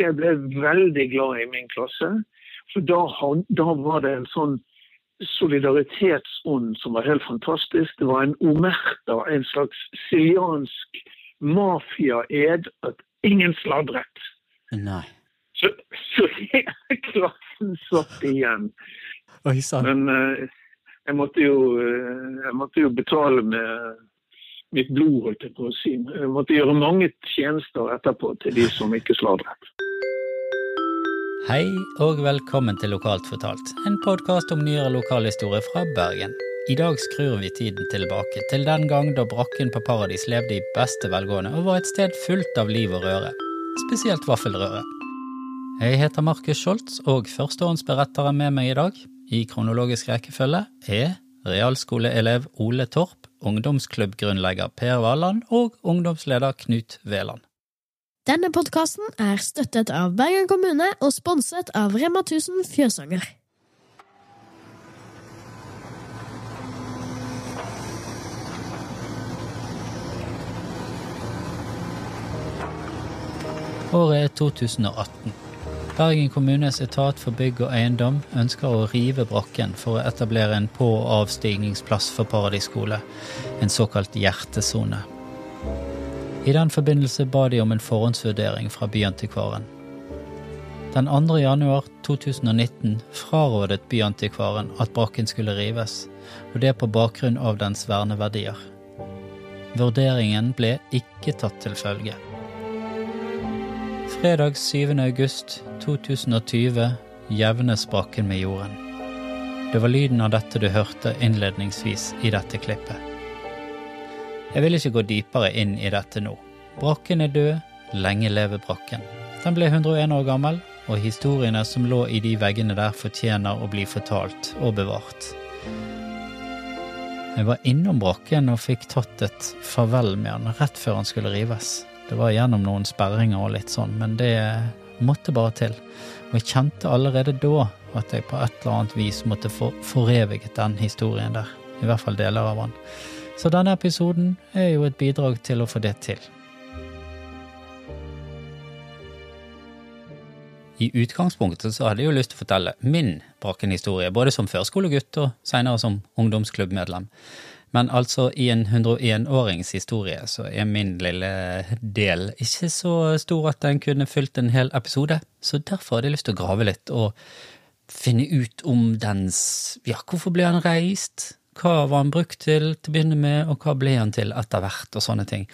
jeg ble veldig glad i min klasse. For da, da var det en sånn solidaritetsånd som var helt fantastisk. Det var en omerta, en slags siliansk mafiaed at ingen sladret. Nei. Så, så hele klassen satt igjen. Oi. Men uh, jeg, måtte jo, uh, jeg måtte jo betale med mitt blod, holdt jeg på å si. Jeg måtte gjøre mange tjenester etterpå til de som ikke sladret. Hei og velkommen til Lokalt fortalt, en podkast om nyere lokalhistorie fra Bergen. I dag skrur vi tiden tilbake til den gang da brakken på Paradis levde i beste velgående og var et sted fullt av liv og røre, spesielt vaffelrøre. Jeg heter Markus Scholz, og førstehåndsberettere med meg i dag, i kronologisk rekkefølge, er realskoleelev Ole Torp, ungdomsklubbgrunnlegger Per Valland og ungdomsleder Knut Veland. Denne podkasten er støttet av Bergen kommune og sponset av Rema 1000 Fjøsanger. Året er 2018. Bergen kommunes etat for bygg og eiendom ønsker å rive brakken for å etablere en på- og avstigningsplass for Paradis skole, en såkalt hjertesone. I den forbindelse ba de om en forhåndsvurdering fra Byantikvaren. Den 2. januar 2019 frarådet Byantikvaren at brakken skulle rives, og det på bakgrunn av dens verneverdier. Vurderingen ble ikke tatt til følge. Fredag 7. august 2020 jevnes brakken med jorden. Det var lyden av dette du hørte innledningsvis i dette klippet. Jeg vil ikke gå dypere inn i dette nå. Brakken er død, lenge leve brakken. Den ble 101 år gammel, og historiene som lå i de veggene der fortjener å bli fortalt og bevart. Jeg var innom brakken og fikk tatt et farvel med han rett før han skulle rives. Det var gjennom noen sperringer og litt sånn, men det måtte bare til. Og jeg kjente allerede da at jeg på et eller annet vis måtte få foreviget den historien der. I hvert fall deler av den. Så denne episoden er jo et bidrag til å få det til. I utgangspunktet så hadde jeg jo lyst til å fortelle min Brakken-historie, både som førskolegutt og senere som ungdomsklubbmedlem. Men altså, i en 101-årings historie så er min lille del ikke så stor at den kunne fylt en hel episode, så derfor hadde jeg lyst til å grave litt og finne ut om dens Ja, hvorfor ble han reist? Hva var han brukt til til å begynne med, og hva ble han til etter hvert, og sånne ting.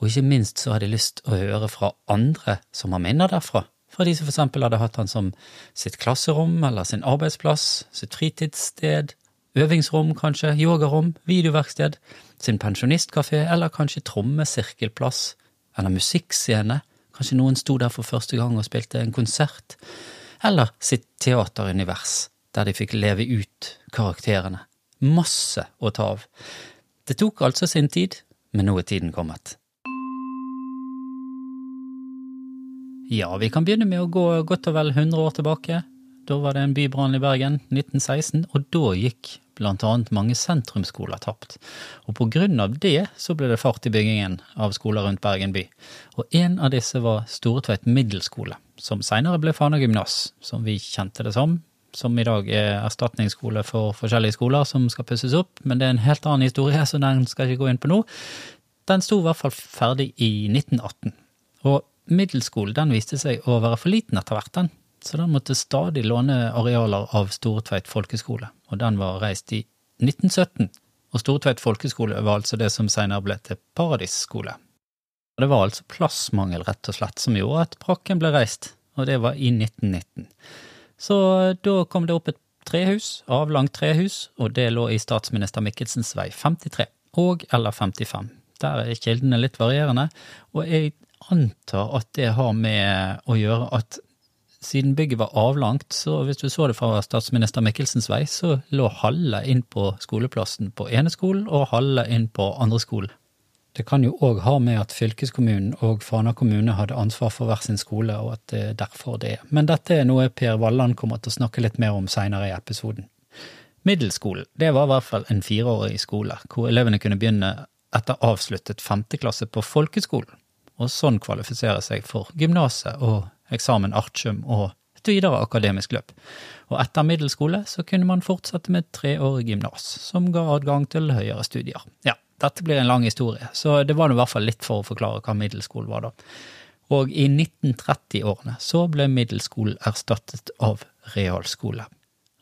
Og ikke minst så hadde jeg lyst til å høre fra andre som har minner derfra. Fra de som for eksempel hadde hatt han som sitt klasserom eller sin arbeidsplass, sitt fritidssted, øvingsrom kanskje, yogarom, videoverksted, sin pensjonistkafé eller kanskje trommesirkelplass eller musikkscene. Kanskje noen sto der for første gang og spilte en konsert. Eller sitt teaterunivers, der de fikk leve ut karakterene masse å ta av. Det tok altså sin tid, men nå er tiden kommet. Ja, vi kan begynne med å gå godt og vel 100 år tilbake. Da var det en bybrann i Bergen, 1916, og da gikk blant annet mange sentrumsskoler tapt. Og på grunn av det så ble det fart i byggingen av skoler rundt Bergen by. Og en av disse var Storetveit middelskole, som seinere ble Fana gymnas, som vi kjente det som, som i dag er erstatningsskole for forskjellige skoler som skal pusses opp, men det er en helt annen historie, så den skal jeg ikke gå inn på nå. Den sto i hvert fall ferdig i 1918. Og middelskolen den viste seg å være for liten etter hvert, den. Så den måtte stadig låne arealer av Stortveit folkeskole, og den var reist i 1917. Og Stortveit folkeskole var altså det som senere ble til Paradis skole. Og det var altså plassmangel, rett og slett, som gjorde at brakken ble reist, og det var i 1919. Så da kom det opp et trehus, avlangt trehus, og det lå i statsminister Michelsens vei 53, og eller 55. Der er kildene litt varierende, og jeg antar at det har med å gjøre at siden bygget var avlangt, så hvis du så det fra statsminister Mikkelsens vei, så lå halve inn på skoleplassen på ene skolen og halve inn på andre skolen. Det kan jo òg ha med at fylkeskommunen og Fana kommune hadde ansvar for hver sin skole, og at det er derfor det er. Men dette er noe Per Walland kommer til å snakke litt mer om seinere i episoden. Middelskolen, det var i hvert fall en fireårig skole, hvor elevene kunne begynne etter avsluttet femteklasse på folkeskolen, og sånn kvalifisere seg for gymnaset og eksamen artium og et videre akademisk løp. Og etter middelskole så kunne man fortsette med treårig gymnas, som ga adgang til høyere studier. Ja, dette blir en lang historie, så det var i hvert fall litt for å forklare hva middelskole var da. Og i 1930-årene så ble middelskolen erstattet av realskole.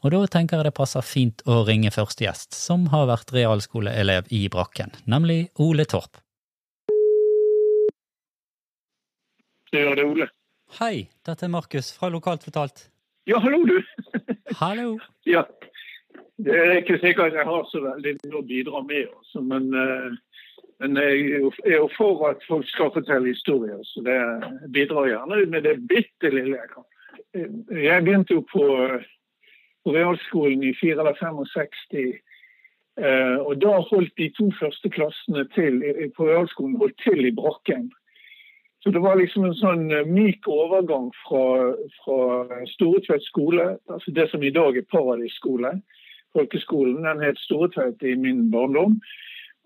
Og da tenker jeg det passer fint å ringe første gjest, som har vært realskoleelev i Brakken, nemlig Ole Torp. Det er Ole. Hei, dette er Markus fra Lokalt fortalt. Ja, hallo, du. Hallo. Ja. Det er ikke sikkert jeg har så veldig mye å bidra med, også, men, eh, men jeg er jo for at folk skal fortelle historier. Så det bidrar gjerne med det bitte lille jeg kan. Jeg begynte jo på, på realskolen i 64-65, Og da holdt de to første klassene til på realskolen holdt til i Brakken. Så det var liksom en sånn eh, myk overgang fra, fra Storetveit skole, altså det som i dag er Paradis skole, folkeskolen, den het Storetveit i min barndom.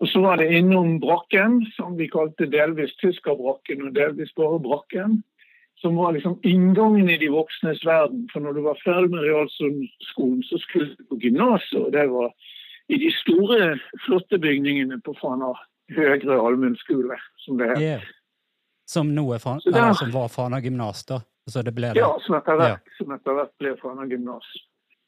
Og så var det innom Brakken, som vi kalte delvis Tyskerbrakken og delvis bare Brakken. Som var liksom inngangen i de voksnes verden. For når du var ferdig med realskolen, så skulle du på gymnaset. Og det var i de store, flotte bygningene på Fana høgre allmennskole, som det het. Yeah. Som, nå er Så der- eller som var Fana gymnas, da. Så det ble det. Ja, som etter hvert, som etter hvert ble Fana gymnas.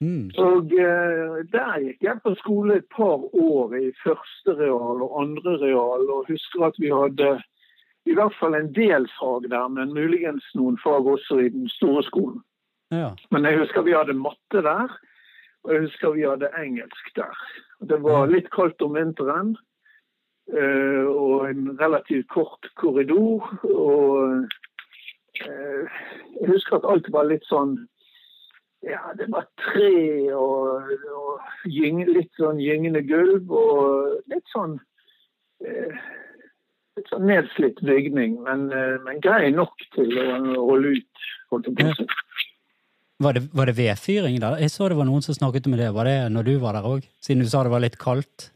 Mm. Og eh, der gikk jeg på skole et par år i første real og andre real, og husker at vi hadde i hvert fall en del fag der, men muligens noen fag også i den store skolen. Ja. Men jeg husker vi hadde matte der, og jeg husker vi hadde engelsk der. Det var litt kaldt om vinteren, og en relativt kort korridor. Og eh, jeg husker at alt var litt sånn ja, det var tre og, og gyng, litt sånn gyngende gulv og litt sånn eh, litt sånn nedslitt bygning, men, eh, men grei nok til å holde ut. Holdt på seg. Var det, var det vedfyring der? Jeg så det var noen som snakket med det. Var det når du var der òg? Siden du sa det var litt kaldt?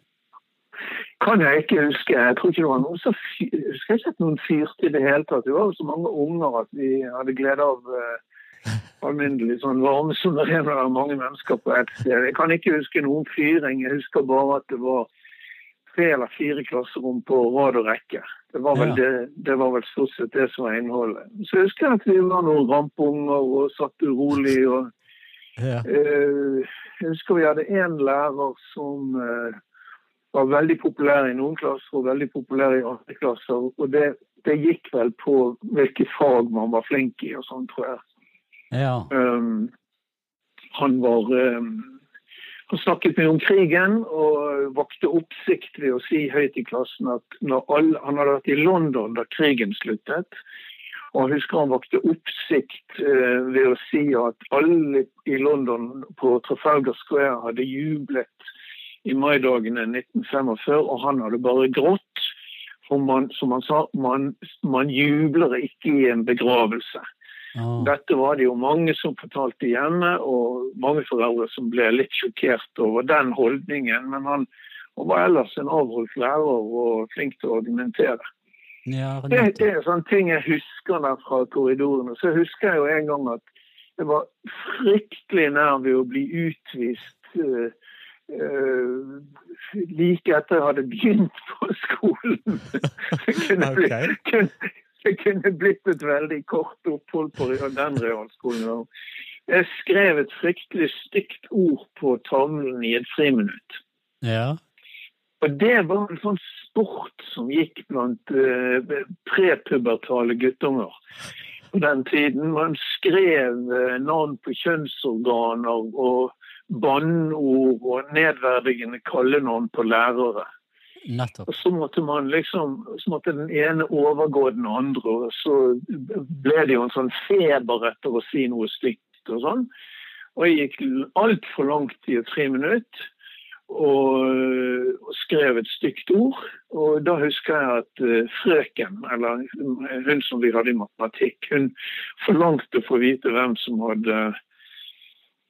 Kan jeg ikke huske. Jeg tror ikke det var noen som husker ikke at noen fyrte i det hele tatt. Det var jo så mange unger at vi hadde glede av uh, alminnelig sånn varme som det er når det er mange mennesker på et sted. Jeg kan ikke huske noen fyring. Jeg husker bare at det var tre eller fire klasserom på rad og rekke. Det var vel, Ja. det, det var vel stort sett det som var innholdet. Så jeg husker at vi var noen rampunger og satt urolig. og Ja. uh, Jeg husker vi hadde én lærer som eh, var veldig populær i noen klasser og veldig populær i andre klasser. Og det, det gikk vel på hvilke fag man var flink i og sånn, tror jeg. ja. Um, han var um, Han snakket mye om krigen og vakte oppsikt ved å si høyt i klassen at alle, han hadde vært i London da krigen sluttet. Og jeg husker han vakte oppsikt uh, ved å si at alle i London på Trafalgar Square hadde jublet i maidagene 1945, og han hadde bare grått. For man, som han sa, man, man jubler ikke i en begravelse. Ah. Dette var det jo mange som fortalte hjemme, og mange foreldre som ble litt sjokkert over den holdningen. Men han, han var ellers en avholdt lærer og flink til å argumentere. Ja, Det, det er sånne ting jeg husker der fra korridorene. Så husker jeg jo en gang at det var fryktelig nær ved å bli utvist eh, eh, like etter jeg hadde begynt på skolen. Det kunne, bli, Ok. kunne, det kunne blitt et veldig kort opphold på den realskolen. Jeg skrev et fryktelig stygt ord på tavlen i et friminutt. Ja. Og det var en sånn sport som gikk blant uh, prepubertale guttunger på den tiden. Man skrev eh, navn på kjønnsorganer og banneord og nedverdigende kallenavn på lærere. Nettopp. Og så måtte man liksom, så måtte den ene overgå den andre, og så ble det jo en sånn feber etter å si noe stygt og sånn. Og jeg gikk altfor langt i tre minutter og, og skrev et stygt ord. Og da husker jeg at eh, frøken, eller hun som vi hadde i matematikk, hun forlangte å få vite hvem som hadde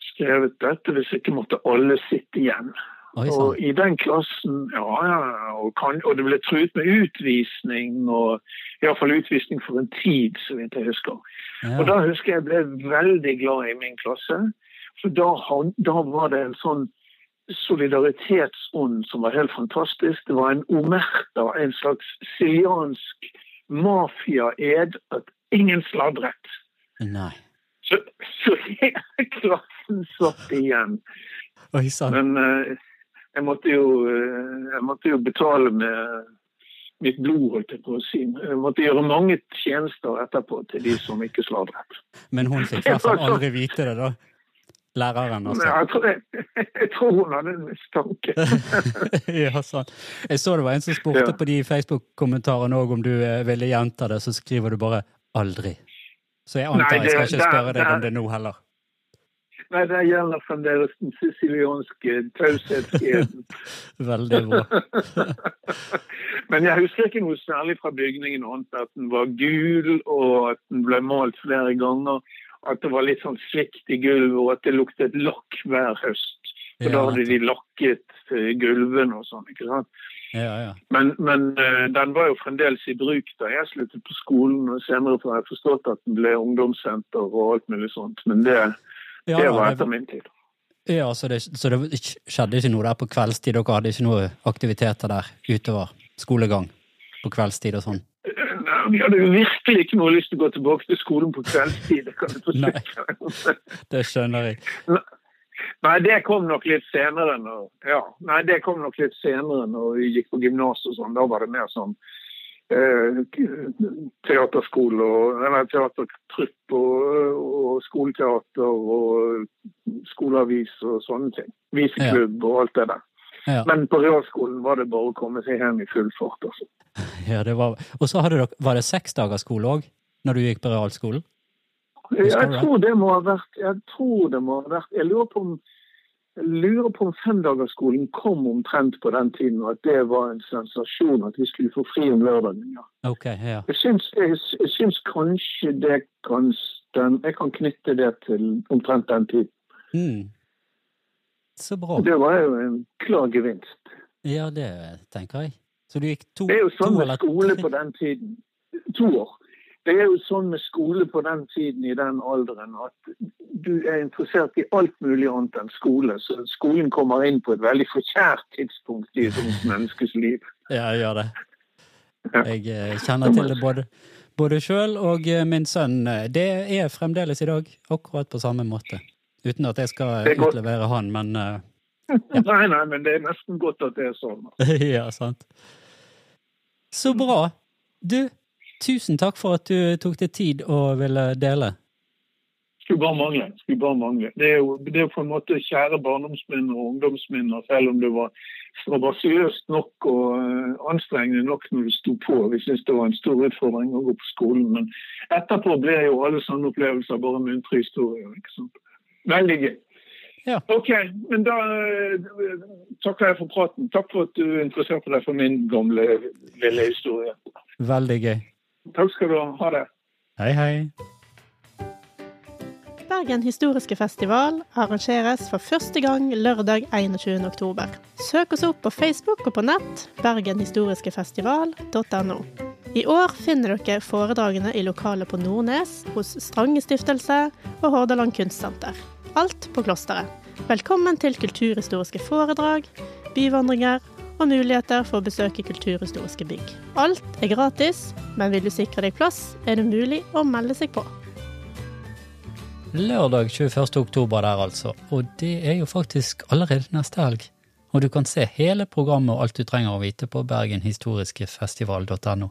skrevet dette, hvis ikke måtte alle sitte igjen. Oi Og i den klassen, ja, ja, og, kan, og det ble truet med utvisning, og iallfall utvisning for en tid, så vidt jeg husker. Og da husker jeg ble veldig glad i min klasse. For da, da var det en sånn solidaritetsånd som var helt fantastisk. Det var en omerta, en slags siliansk mafiaed at ingen sladret. Nei. Så, så er klassen satt igjen. Oi. Men uh, jeg, måtte jo, uh, jeg måtte jo betale med mitt blod, holdt jeg på å si. Jeg måtte gjøre mange tjenester etterpå til de som ikke sladret. Men hun fikk i hvert fall aldri vite det, da. Læreren, altså. jeg tror, jeg, jeg tror hun hadde en mistanke. ja, sant. Jeg så det var en som spurte Ja. på de Facebook-kommentarene òg om du eh, ville gjenta det, så skriver du bare 'aldri'. Så jeg antar Nei, jeg skal ikke spørre deg om det- det nå heller. Nei, det gjelder fremdeles den sicilianske taushetseden. Veldig bra. Men jeg husker ikke noe særlig fra bygningen annet at den var gul, og at den ble malt flere ganger. At det var litt sånn svikt i gulvet, og at det luktet lakk hver høst. For da hadde de lakket eh, gulvene og sånn. ikke sant? ja, ja. Men, men eh, den var jo fremdeles i bruk da jeg sluttet på skolen. og Senere har jeg forstått at den ble ungdomssenter og alt mulig sånt. Men det, ja det var etter min tid. Ja, så det, så det skjedde ikke noe der på kveldstid? Dere hadde ikke noe aktiviteter der utover skolegang på kveldstid og sånn? Nei, Vi hadde virkelig ikke noe lyst til å gå tilbake til skolen på kveldstid. det kan du Nei. forsikre om. Det skjønner jeg. Nei, det kom nok litt senere. Når, ja, nei, det kom nok litt senere når vi gikk på gymnas og sånn. Da var det mer sånn eh, teaterskole og eller teatertrupp og, og skoleteater og skoleavis og sånne ting. Viseklubb og alt det der. Ja. Men på realskolen var det bare å komme seg hjem i full fart. Altså. Ja, det var Og så hadde dere Var det seksdagersskole òg, når du gikk på realskolen? Jeg tror det må ha vært Jeg tror det må ha vært Jeg lurer på om lurer på om femdagersskolen kom omtrent på den tiden, og at det var en sensasjon at vi skulle få fri om lørdagen. Ja. Okay, ja. Jeg syns, jeg, jeg syns kanskje det kan den, Jeg kan knytte det til omtrent den tiden. Mm. Så bra. Det var jo en klar gevinst. Ja, det tenker jeg. Så du gikk to, Det er jo samme skole på den tiden. To år. Det er jo sånn med skole på den tiden i den alderen at du er interessert i alt mulig annet enn skole. Så skolen kommer inn på et veldig forkjært tidspunkt i et ungt menneskes liv. Ja, jeg gjør det. Jeg eh, kjenner til det både, både sjøl og eh, min sønn. Eh, Det er fremdeles i dag akkurat på samme måte. Uten at jeg skal er utlevere han, men ja. Nei, nei, men det er nesten godt at det er sånn. Ja, sant. Så bra. Du, tusen takk for at du tok deg tid og ville dele. Skulle bare mangle. Skulle bare mangle. Det er jo det er på en måte kjære barndomsminner og ungdomsminner, selv om det var strabasiøst nok og eh, anstrengende nok når du sto på. Vi syntes det var en stor utfordring å gå på skolen. Men etterpå ble jo alle sånne opplevelser bare muntre historier. ikke sant? Veldig gøy. Ja. Ok, men da eh, takker jeg for praten. Takk for at du interesserte deg for min gamle lille historie. Veldig gøy. Takk skal du ha. Ha det. Hei, hei. Bergen historiske festival arrangeres for første gang lørdag 21. oktober. Søk oss opp på Facebook og på nett bergenhistoriskefestival.no. I år finner dere foredragene i lokalet på Nordnes, hos Strange stiftelse og Hordaland kunstsenter. Alt på klosteret. Velkommen til kulturhistoriske foredrag, byvandringer og muligheter for å besøke kulturhistoriske bygg. Alt er gratis, men vil du sikre deg plass, er det mulig å melde seg på. Lørdag 21. oktober der, altså. Og det er jo faktisk allerede neste helg. Og du kan se hele programmet og alt du trenger å vite på bergenhistoriskefestival.no.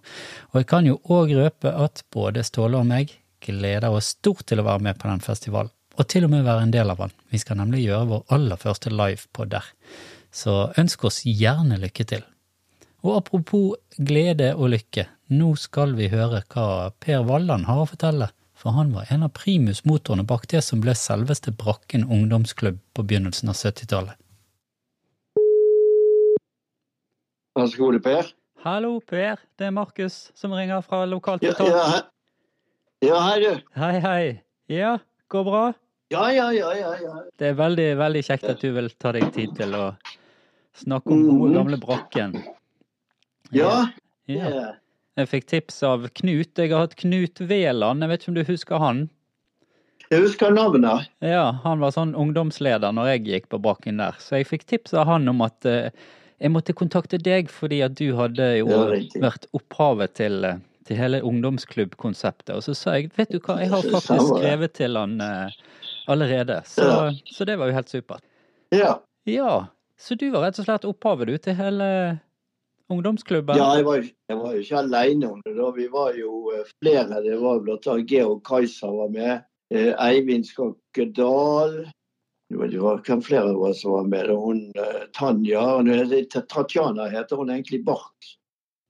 Og jeg kan jo òg røpe at både Ståle og meg gleder oss stort til å være med på den festivalen. Og til og med være en del av den. Vi skal nemlig gjøre vår aller første live på der. Så ønsk oss gjerne lykke til. Og apropos glede og lykke, nå skal vi høre hva Per Walland har å fortelle, for han var en av primusmotorene bak det som ble selveste Brakken ungdomsklubb på begynnelsen av 70-tallet. Vær så god, Per. Hallo, Per. Det er Markus som ringer fra lokalt Ja, ja, ja, hei, du. Hei, hei. Ja, går bra? Ja, ja, ja, ja. ja. Det er veldig, veldig kjekt at du vil ta deg tid til å Snakke om gode, Mhm. gamle Brakken. Ja, Ja. Jeg fikk tips av Knut. Jeg har hatt Knut Veland, jeg vet ikke om du husker han? jeg husker navnet. Ja, han var sånn ungdomsleder når jeg gikk på Brakken der. Så jeg fikk tips av han om at eh, jeg måtte kontakte deg fordi at du hadde jo vært opphavet til, eh, til hele ungdomsklubbkonseptet. Og så sa jeg vet du hva, jeg har faktisk skrevet til han eh, allerede. Så, Ja. så det var jo helt supert. Ja. Ja, så du var rett og slett opphavet du til hele ungdomsklubben? ja, jeg var, jeg var jo ikke alene om det. da. Vi var jo eh, flere. Det var blant annet Georg Kaiser var med. eh, Eivind Skokke Dahl. Det var- hvem flere var som var med. Hun eh, Tanja Tatjana heter hun egentlig Bark.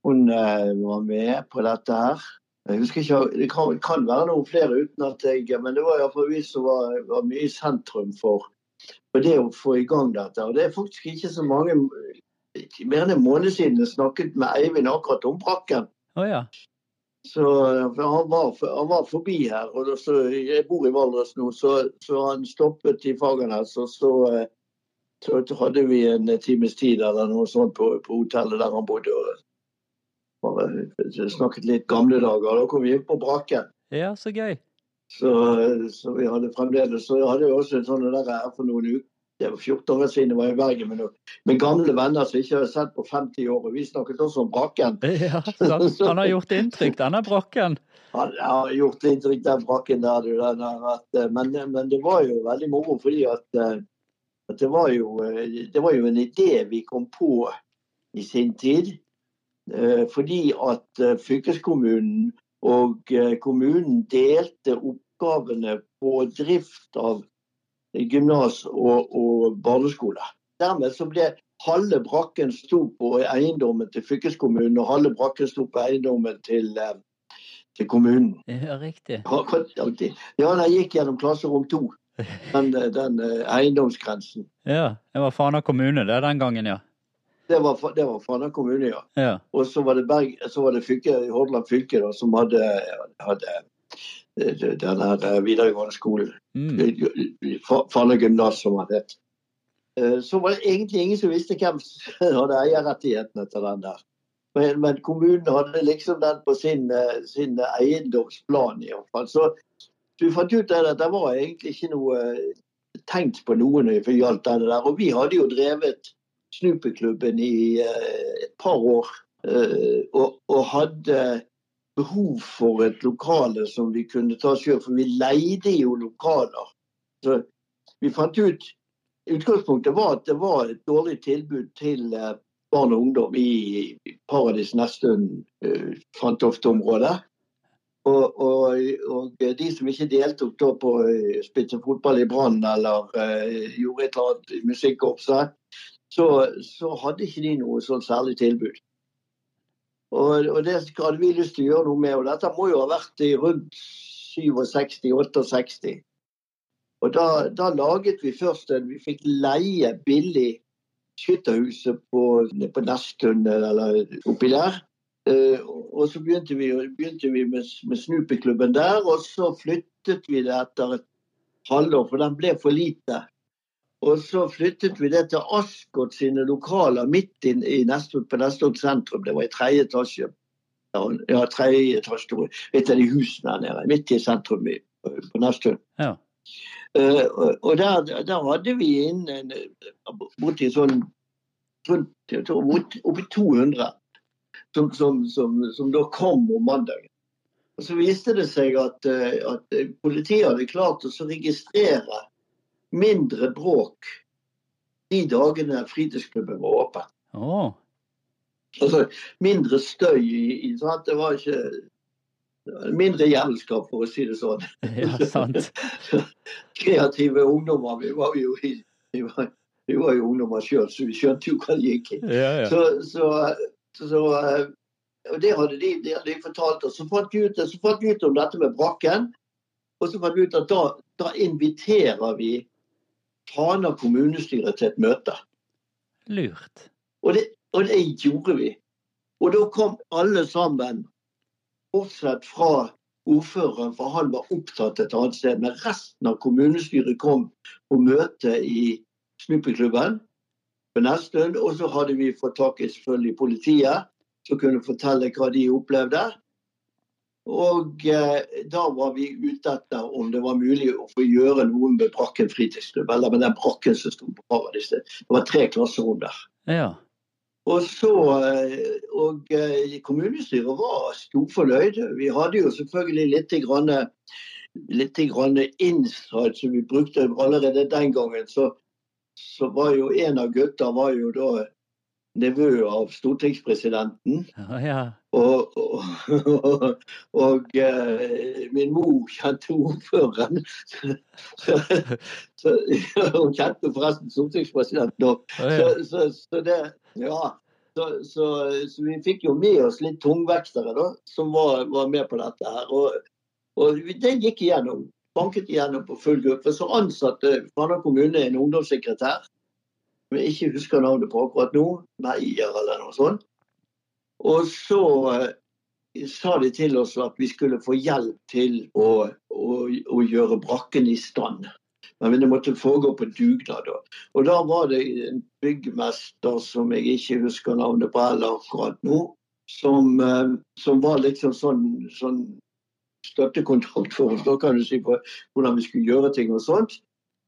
Hun var med på dette her. Jeg husker ikke, Det kan, kan være noen flere uten at jeg Men det var iallfall vi som var, var mye i sentrum for, for det å få i gang dette. Og det er faktisk ikke så mange mer enn en måned siden jeg snakket med Eivind akkurat om brakken. Oh, ja. Så han, var, han var forbi her. og så Jeg bor i Valdres nå, så, så han stoppet i Fagernes. Og så, eh, så hadde vi en times tid eller noe sånt på, på hotellet der han bodde. og bare Snakket litt gamle dager. Da kom vi inn på brakken. ja, så gøy. Så, så vi hadde fremdeles Så hadde vi også en sånn der her for noen uker. Det var 14 år siden jeg var i Bergen med, med gamle venner som jeg ikke har sett på 50 år. Og vi snakket også om brakken. Ja. Han har gjort inntrykk, denne Brakken. Han har gjort inntrykk den brakken der, du. Den der eh, men, men det var jo veldig moro fordi at, eh, at det, var jo, eh, det var jo en idé vi kom på i sin tid. Eh, Fordi at eh, fylkeskommunen og eh, kommunen delte oppgavene på drift av gymnas og, og barneskole. Dermed så ble halve brakken sto på eiendommen til fylkeskommunen, og halve brakken sto på eiendommen til, til kommunen. Ja, riktig. Ja, den gikk gjennom klasserom to, den, den eiendomsgrensen. Ja, det var Fana kommune det den gangen, ja. Det var, det var Fana kommune, ja. Ja, Og så var det, Berg, så var det fylke, Hordaland fylke da, som hadde, hadde eh, den her eh, videregående skolen. mm. Fa- Fana gymnas, som han het. Eh, Så var det egentlig ingen som visste hvem som hadde eierrettighetene til den der. Men, men kommunen hadde liksom den på sin, eh, sin eiendomsplan i hvert fall. Så du fant ut at det var egentlig ikke noe eh, tenkt på noe når det gjaldt det der. Og vi hadde jo drevet Snupeklubben i eh, et par år. eh, og, og hadde behov for et lokale som vi kunne ta sjøl, for vi leide jo lokaler. Så vi fant ut Utgangspunktet var at det var et dårlig tilbud til eh, barn og ungdom i Paradis Nesttun, Fantofte-området. Og, og, og de som ikke deltok da på å spilte fotball i Brann eller uh, gjorde et eller annet musikkorpset, så, så hadde ikke de noe sånn særlig tilbud. Og, og det hadde vi lyst til å gjøre noe med. Og dette må jo ha vært i rundt 67-68. Og da, da laget vi først en Vi fikk leie billig skytterhuset på, på Nesttun eller oppi der. Eh, og så begynte vi, begynte vi med, med Snupeklubben der, og så flyttet vi det etter et halvår, for den ble for lite. Og så flyttet vi det til Askot sine lokaler midt i, i Nesttun, på Nestot sentrum. Det var i tredje etasje. Ja, tredje etasje, et av de husene der nede, midt i sentrum i, på Nesttun. Ja. Uh, og der, der hadde vi inn en, borti sånn rundt oppi 200 som, som, som, som da kom om mandagen. Og Så viste det seg at, eh, at politiet hadde klart å registrere mindre bråk de dagene fritidsklubben var åpen. Oh. Altså mindre støy. i, sant? Det var ikke Mindre jævelskap, for å si det sånn. ja, sant. Kreative ungdommer. Vi var jo, vi var, vi var jo ungdommer sjøl, så vi skjønte jo hva det gikk i. Ja, ja. Så, så, så eh, og det hadde de, det hadde de fortalt oss. Så fant vi ut, så fant vi ut om dette med brakken. Og så fant vi ut at da, da inviterer vi Fana kommunestyre til et møte. Lurt. Og det, og det gjorde vi. Og da kom alle sammen, bortsett fra ordføreren, for han var opptatt et annet sted. Men resten av kommunestyret kom på møte i Snupeklubben. på Nesttun. Og så hadde vi fått tak i selvfølgelig politiet, som kunne fortelle hva de opplevde. Og eh, da var vi ute etter om det var mulig å få gjøre noe med Brakken fritidsklubb. Eller med den brakken som sto på Paradiset. Det var tre klasserom der. Ja. Og så, eh, og eh, kommunestyret var storfornøyd. Vi hadde jo selvfølgelig litt, grann, litt grann insight som vi brukte allerede den gangen. Så, så var jo en av gutta var jo da nevø av stortingspresidenten. Ja, ja. Og, og, og, eh, min mor kjente ordføreren. Hun kjente forresten stortingspresidenten òg. Så, så, så det Ja. Så, så, så vi fikk jo med oss litt tungvektere da, som var, var med på dette her. Og, og det gikk igjennom. Banket igjennom på full gruppe. Så ansatte Fana kommune en ungdomssekretær, som jeg ikke husker navnet på akkurat nå, Meyer eller noe sånt. Og så eh, sa de til oss at vi skulle få hjelp til å, å, å gjøre brakken i stand. Men det måtte foregå på dugnad. da. Og da var det en byggmester som jeg ikke husker navnet på heller akkurat nå, som, eh, som var liksom sånn, sånn støttekontrakt for oss, da kan du si, på hvordan vi skulle gjøre ting og sånt.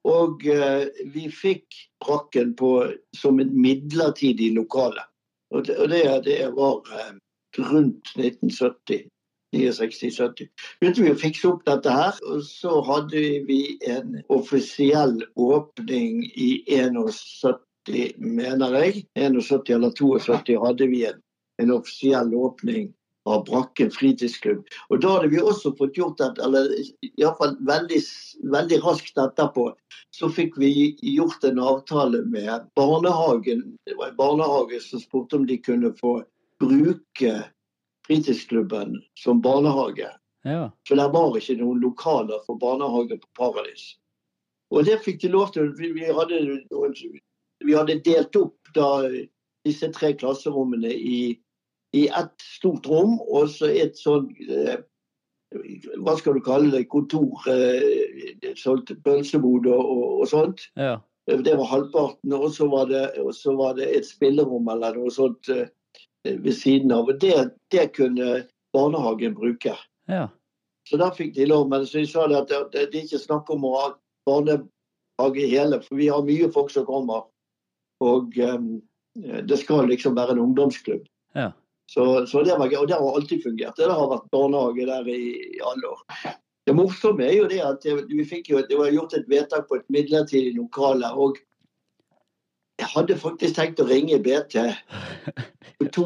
Og eh, vi fikk brakken på, som et midlertidig lokale. Og det, og det, det var eh, rundt 1970. 69-70. Begynte vi å fikse opp dette her, og så hadde vi en offisiell åpning i 71, mener jeg. 71 eller 72 hadde vi en, en offisiell åpning av Brakken fritidsklubb. Og da hadde vi også fått gjort det, eller iallfall veldig, veldig raskt etterpå, så fikk vi gjort en avtale med barnehagen. Det var en barnehage som spurte om de kunne få bruke fritidsklubben som barnehage. Ja. For det var ikke noen lokaler for barnehage på Paradis. Og det fikk de lov til. Vi, hadde, vi hadde delt opp da disse tre klasserommene i, i ett stort rom, og så et sånn eh, Hva skal du kalle det? Kontor. sånt solgt pølsebod og, og, sånt. Ja. Det var halvparten. Og så var det, og så var det et spillerom eller noe sånt eh, ved siden av. Og det, det kunne barnehagen bruke. Ja. Så da fikk de lov. Men så jeg sa det at det, det, det er ikke snakk om å ha barnehage hele, for vi har mye folk som kommer. Og um, det skal liksom være en ungdomsklubb. Ja. Så, så det var gøy. Og det har alltid fungert. Det har vært barnehage der i, alle år. Det morsomme er jo det at vi fikk jo, det var gjort et vedtak på et midlertidig lokale. og jeg hadde faktisk tenkt å ringe BT for to,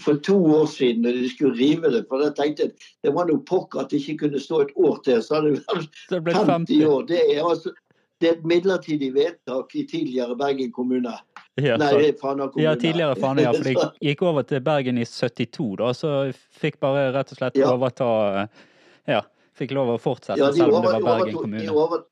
for to år siden når de skulle rive det. For jeg tenkte det var noe pokker at det ikke kunne stå et år til. Så hadde det vært ble 50 50. år. Det er, altså, det er et midlertidig vedtak i tidligere Bergen kommune. Ja, Nei, Fana kommune. Ja, tidligere Fana, ja. For de gikk over til Bergen i 72, da, så fikk bare rett og slett Ja. overta Ja, fikk lov å fortsette, Ja, selv om det var Bergen kommune. De over,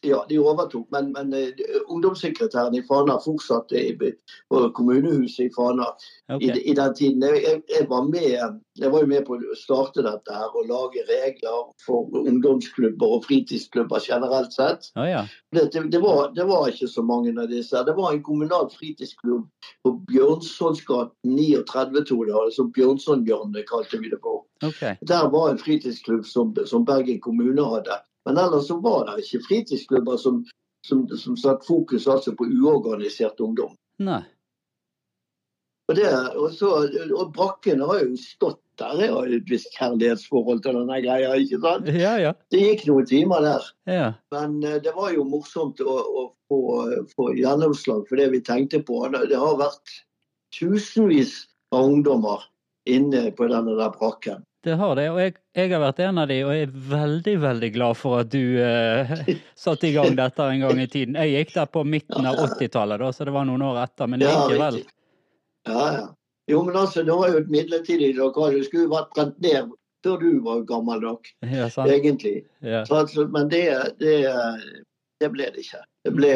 ja, de overtok, men, men eh, ungdomssekretæren i Fana fortsatte i, på kommunehuset i Fana okay. i, i den tiden. Jeg, jeg, var med, jeg var jo med på å starte dette her og lage regler for ungdomsklubber og fritidsklubber generelt sett. Oh, ja. Det, det, det, var, det var ikke så mange av disse. Det var en kommunal fritidsklubb på Bjørnsonsgaten 39, tror jeg. Altså Bjørnsonhjørnet kalte vi det for. Okay. Der var en fritidsklubb som, som Bergen kommune hadde. Men ellers så var det ikke fritidsklubber som, som, som satte fokus altså på uorganisert ungdom. Nei. Og, det, og, så, og Brakken har jo stått der. Jeg har et visst kjærlighetsforhold til denne greia. ikke sant? Ja, ja. Det gikk noen timer der. Ja. Men eh, det var jo morsomt å, å få, få gjennomslag for det vi tenkte på. Det har vært tusenvis av ungdommer inne på denne der brakken. Det har det, og jeg, jeg har vært en av de, og jeg er veldig, veldig glad for at du eh, satte i gang dette en gang i tiden. Jeg gikk der på midten av 80-tallet, så det var noen år etter, men Ja, likevel. riktig. Ja, ja. Jo, men altså, det var jo et midlertidig lokal. Det skulle vært brent ned før du var gammel nok, Ja, sant? egentlig. Ja. Så, altså, men det, det, det ble det ikke. Det ble,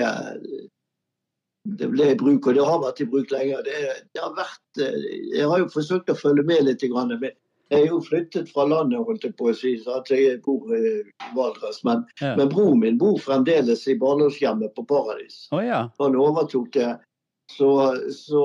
det ble i bruk, og det har vært i bruk lenger. Det, det har vært, eh, jeg har jo forsøkt å følge med litt. Grann, men er jo flyttet fra landet, holdt jeg på å si, så at jeg bor i Valdres. Men, Ja. men broren min bor fremdeles i barndomshjemmet på Paradis. Oh, ja. Han overtok det så, så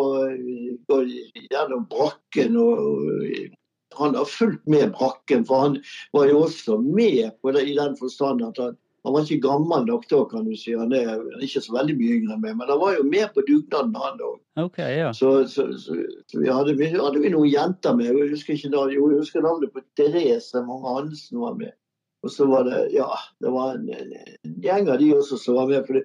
går jeg gjennom brakken og han har fulgt med brakken, for han var jo også med på det, i den forstand at han, han var ikke gammel nok da, kan du si. Han er ikke så veldig mye yngre enn meg, men han var jo med på dugnaden, han òg. Okay, ja. Så, så, så, så vi hadde, vi hadde vi noen jenter med. Jeg husker ikke da, jo, jeg husker navnet på Therese Mange Hansen var med. Og så var det ja, det var en, en gjeng av de også som var med. For det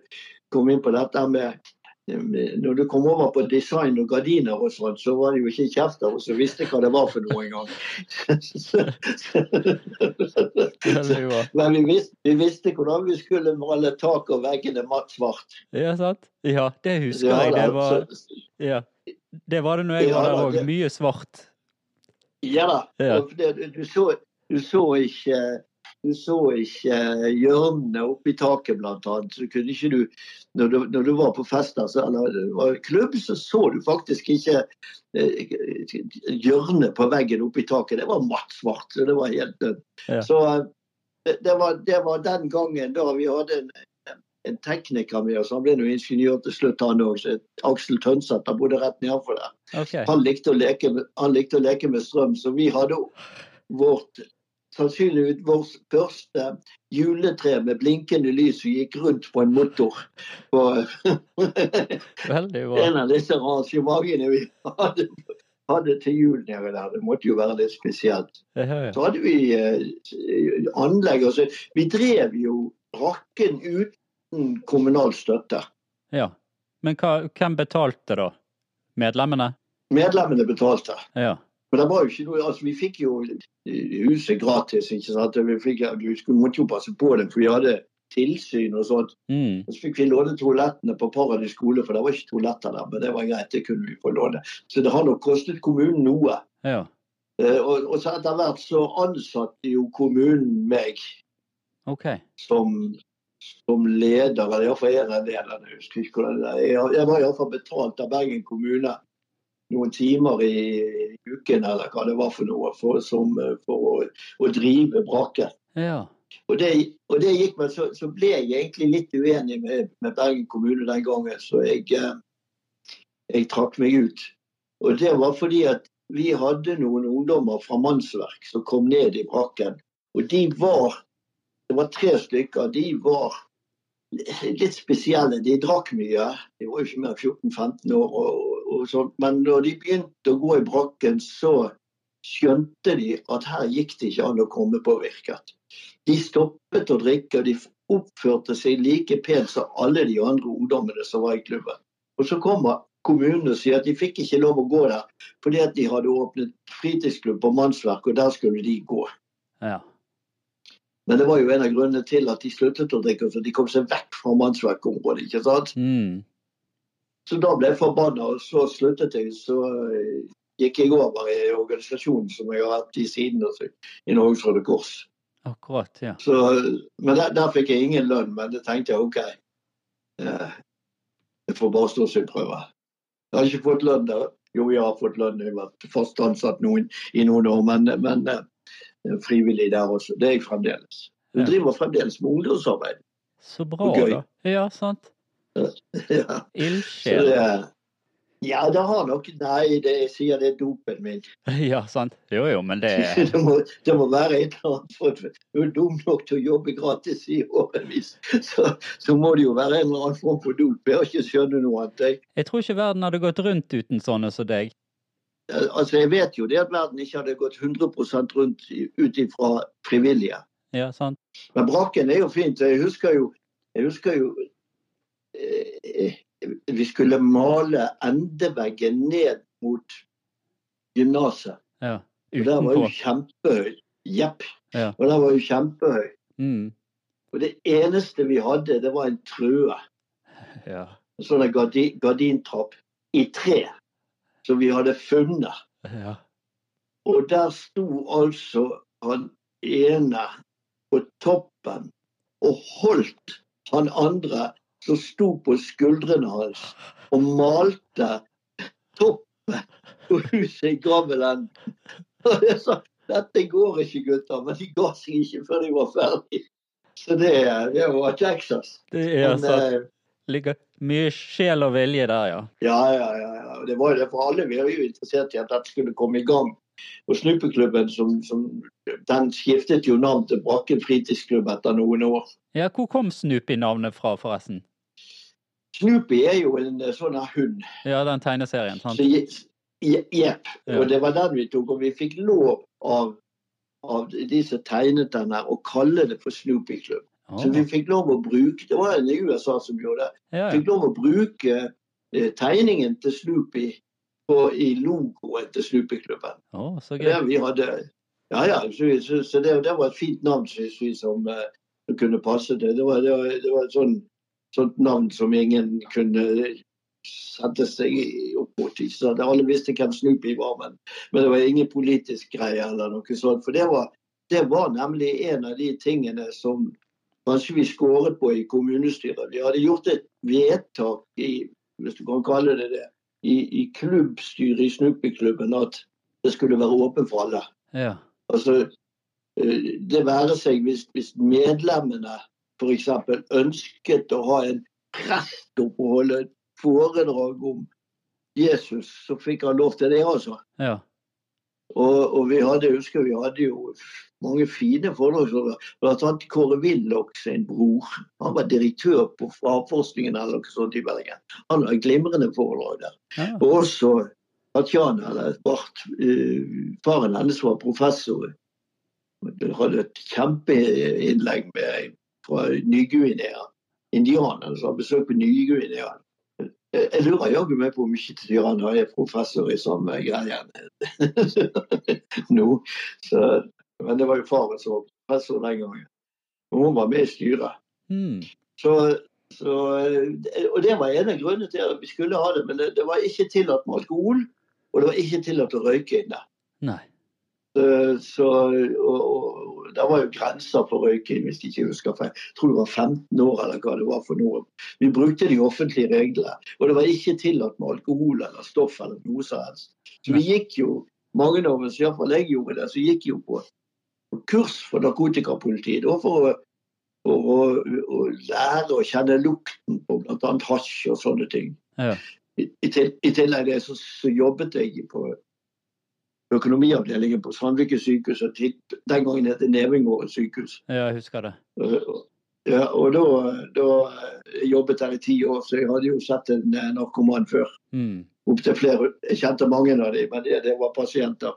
kom inn på dette med når du kom over på design og gardiner og sånn, så var det jo ikke kjefter og så visste visste hva det var for noe engang. Men vi visste, vi visste hvordan vi skulle male tak og veggene matt svart. Ja, sant? Ja, det husker Ja, jeg. Det var, ja. det var det når jeg Ja, var der òg. Mye svart. Ja da. Du, så, du så ikke du så ikke hjørnene oppi taket, annet. Så kunne ikke du, når du, når du var på fest så- eller klubb, så så du faktisk ikke eh, hjørnet på veggen oppi taket. Det var matt svart. Så det var helt dødt. Ja. Så eh, det, det, var, det var den gangen da vi hadde en, en tekniker med oss. Han ble nå ingeniør til slutt, han òg. Aksel Tønseth. Han bodde rett nedenfor der. Okay. Han likte, leke han likte å leke med strøm, så vi hadde vårt sannsynligvis vårt første juletre med blinkende lys som gikk rundt på en motor. På en av disse arrangementene vi hadde, hadde til jul nede der. Det måtte jo være litt spesielt. Så hadde vi eh, anlegg. Altså, vi drev jo brakken uten kommunal støtte. ja. Men hva, hvem betalte da? Medlemmene? Medlemmene betalte. Ja. Men det var jo ikke noe, altså Vi fikk jo huset gratis. ikke sant? Vi, fikk, vi skulle, måtte jo passe på det, for vi hadde tilsyn og sånt. Mm. Og så fikk vi låne toalettene på Paradis skole, for det var ikke toaletter der. Men det var greit, det kunne vi få låne. Så det har nok kostet kommunen noe. Ja. Eh, Og, og så etter hvert så ansatte jo kommunen meg okay. som, som leder, eller iallfall en av lederne. Jeg husker ikke hvordan det er. Jeg, jeg var iallfall betalt av Bergen kommune noen timer i uken eller hva det var for noe, for, som, eh, for å, å drive braken. Ja. Og det, og det gikk meg, så, så ble jeg egentlig litt uenig med, med Bergen kommune den gangen, så jeg, eh, jeg trakk meg ut. Og det var fordi at vi hadde noen ungdommer fra mannsverk som kom ned i brakken. Og de var Det var tre stykker. De var litt spesielle. De drakk mye. De var jo ikke mer enn 14-15 år. Og, og sånt. Men når de begynte å gå i brakken, så skjønte de at her gikk det ikke an å komme påvirket. De stoppet å drikke, og de oppførte seg like pent som alle de andre ungdommene som var i klubben. Og så kommer kommunen og sier at de fikk ikke lov å gå der fordi at de hadde åpnet fritidsklubb på mannsverk, og der skulle de gå. Ja. Men det var jo en av grunnene til at de sluttet å drikke, så de kom seg vekk fra mannsverkområdet. ikke sant? Mm. Så da ble jeg forbanna, og så sluttet jeg. Så eh, gikk jeg over i organisasjonen som jeg har hatt i siden, altså, i Norges Røde Kors. Akkurat, ja. Så, men der, der fikk jeg ingen lønn, men det tenkte jeg OK. Eh, jeg får bare stå sin prøve. Jeg har ikke fått lønn der. Jo, jeg har fått lønn. Jeg har vært fast ansatt noen, i noen år, men, men eh, frivillig der også. Det er jeg fremdeles. Du driver fremdeles med ungdomsarbeid. Så bra, Og da. Ja, sant. Ja. Ildsjel. ja, det har nok Nei, det, jeg sier det er dopen min. Ja, sant. Jo, jo, men det Det må, det må være et eller annet. For du er dum nok til å jobbe gratis i årevis, så, så må det jo være en eller annen form for dop. Jeg har ikke skjønnet noe annet. Jeg, Jeg tror ikke verden hadde gått rundt uten sånne som deg. altså, jeg vet jo det at verden ikke hadde gått 100 rundt ut ifra frivillige. Ja, sant. Men brakken er jo fint. Jeg husker jo, jeg husker jo Vi skulle male endeveggen ned mot gymnaset. Ja. Og der var jo kjempehøy. Jepp. Ja. Og der var jo kjempehøy. Mm. Og det eneste vi hadde, det var en trøe. Ja. En sånn gardin, gardintrapp i tre. Som vi hadde funnet. Ja. Og der sto altså han ene på toppen og holdt han andre som sto på skuldrene hans og malte toppen på huset i gavelen. Og jeg sa dette går ikke, gutter. Men de ga seg ikke før de var ferdig. Så det, det var Texas. Det er Men, sant. eh, Ligger mye sjel og vilje der, ja. Ja, ja, ja. ja. Det var jo det for alle. Vi var jo interessert i at dette skulle komme i gang. Og Snupeklubben som, som, den skiftet jo navn til Brakken fritidsklubb etter noen år. Ja, Hvor kom Snupi-navnet fra, forresten? Snoopy er jo en eh, sånn hund. Ja, den tegneserien, sant? Så, Jepp. Ja. Og det var den vi tok. Og vi fikk lov av, av de som tegnet den her, å kalle det for Snoopy-klubb. Oh. Så vi fikk lov å bruke Det var en i USA som gjorde det. ja, ja. Fikk lov å bruke eh, tegningen til Snoopy på, i logoen til Snoopy-klubben. Oh, så Det gøy. vi hadde Ja, ja. Så, så, så det, det var et fint navn, synes vi, som, eh, som kunne passe det. Det var, det var, det var sånn, sånt navn som ingen kunne sette seg opp mot. Så? Alle visste hvem Snoopy var, men, men det var ingen politisk greie eller noe sånt. For det var, det var nemlig en av de tingene som kanskje vi skåret på i kommunestyret. Vi hadde gjort et vedtak i, hvis du kan kalle det det, i, i klubbstyret i Snoopy-klubben at det skulle være åpent for alle. Ja. Altså, eh, det være seg hvis, hvis medlemmene f.eks. ønsket å ha en prest opp og holde foredrag om Jesus, så fikk han lov til det, altså. ja. Og, og vi hadde, jeg husker vi hadde jo mange fine foredragsholdere. Blant annet Kåre Willoch sin bror. Han var direktør på havforskningen eller noe sånt i Bergen. Han har glimrende foredrag der. ja. Og også Tatjana, eller Bart, eh, faren hennes var professor. Hun hadde et kjempeinnlegg med, fra Ny-Guinea. Indianerne som har besøk på Ny-Guinea. Jeg lurer jaggu meg på om ikke Tyrann er professor i samme greie nå. Så, men det var jo faren som var professor den gangen. Og hun var med i styret. Mm. Så, så, og det var en av grunnene til at vi skulle ha det. Men det, det var ikke tillatt med alkohol, og det var ikke tillatt å røyke inne. Nei. Så, og, og det var jo grenser for røyking, hvis jeg ikke husker feil. Jeg tror det var 15 år eller hva det var for noe. Vi brukte de offentlige reglene. Og det var ikke tillatt med alkohol eller stoff eller noe som helst. Så vi gikk jo, mange av oss, iallfall jeg gjorde det, så gikk jo på, på kurs for narkotikapolitiet. da For å, for å, å lære å kjenne lukten på bl.a. hasj og sånne ting. Ja. I, i, til, I tillegg det så, så jobbet jeg på økonomiavdelingen på Sandviken sykehus. og Den gangen het det Nevengården sykehus. ja, jeg husker det. Og- Ja, og da, da jeg jobbet der i ti år, så jeg hadde jo sett en eh, narkoman før. Mm. Opptil flere. Jeg kjente mange av dem, men det, det var pasienter.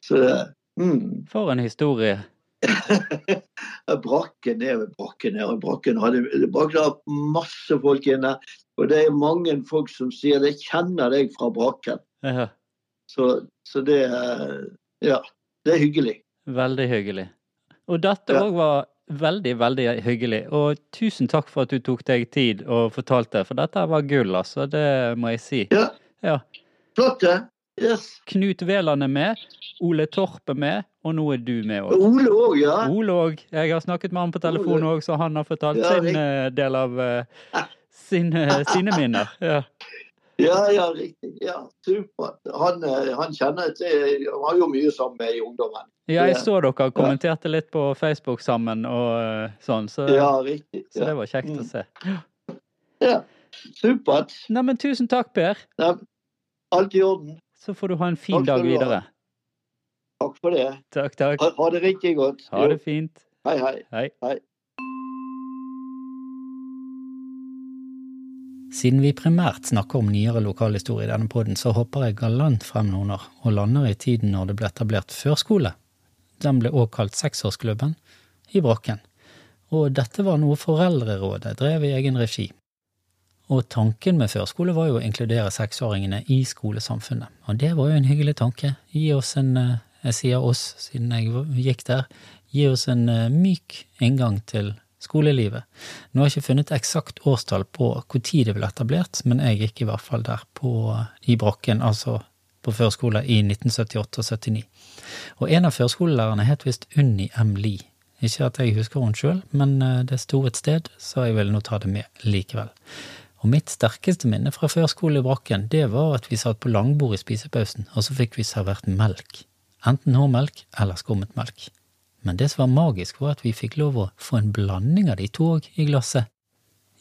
Så det, mm. For en historie. Brakken er brakken her. Brakken hadde, brakken har masse folk inne. Og det er mange folk som sier det kjenner deg fra brakken. Ja. Så, så det Ja, det er hyggelig. Veldig hyggelig. Og dette Ja. var veldig, veldig hyggelig. Og tusen takk for at du tok deg tid og fortalte, for dette var gull, altså. Det må jeg si. Ja. Ja. Flott, det. Yes. Knut Veland er med, Ole Torp er med, og nå er du med òg. Ole òg, ja. Ole òg. Jeg har snakket med han på telefon òg, så han har fortalt Ja, sin riktig. eh, del av uh, sin, eh, sine minner. Ja. Ja, ja, riktig. Ja, Supert. Han, eh, han kjenner til Han har jo mye sammen med i ungdommen. ja, jeg så dere kommenterte litt på Facebook sammen og eh, sånn, så, Ja, riktig. så det var kjekt å Mm. se. ja. Supert. Neimen, tusen takk, Per. Ja, alt i orden. Så får du ha en fin dag videre. Takk for det. Takk, takk. Ha, ha det riktig godt. Ha det fint. fint. Hei, hei. Hei. Siden vi primært snakker om nyere lokalhistorie i denne poden, så hopper jeg galant frem noen år, og lander i tiden når det ble etablert førskole. Den ble også kalt Seksårsklubben i Brakken. Og dette var noe Foreldrerådet drev i egen regi. Og tanken med førskole var jo å inkludere seksåringene i skolesamfunnet. Og det var jo en hyggelig tanke. Gi oss en, eh, jeg sier oss siden jeg gikk der, gi oss en eh, myk inngang til skolelivet. Nå har jeg ikke funnet eksakt årstall på når det ble etablert, men jeg gikk i hvert fall der på, i Brakken, altså på førskole i 1978 og 79. Og en av førskolelærerne het visst Unni M. Lie. Ikke at jeg husker henne sjøl, men eh, det sto et sted, så jeg ville nå ta det med likevel. Og mitt sterkeste minne fra førskole i Brakken, det var at vi satt på langbord i spisepausen, og så fikk vi servert melk. Enten hårmelk eller skummet melk. Men det som var magisk, var at vi fikk lov å få en blanding av de to òg i glasset.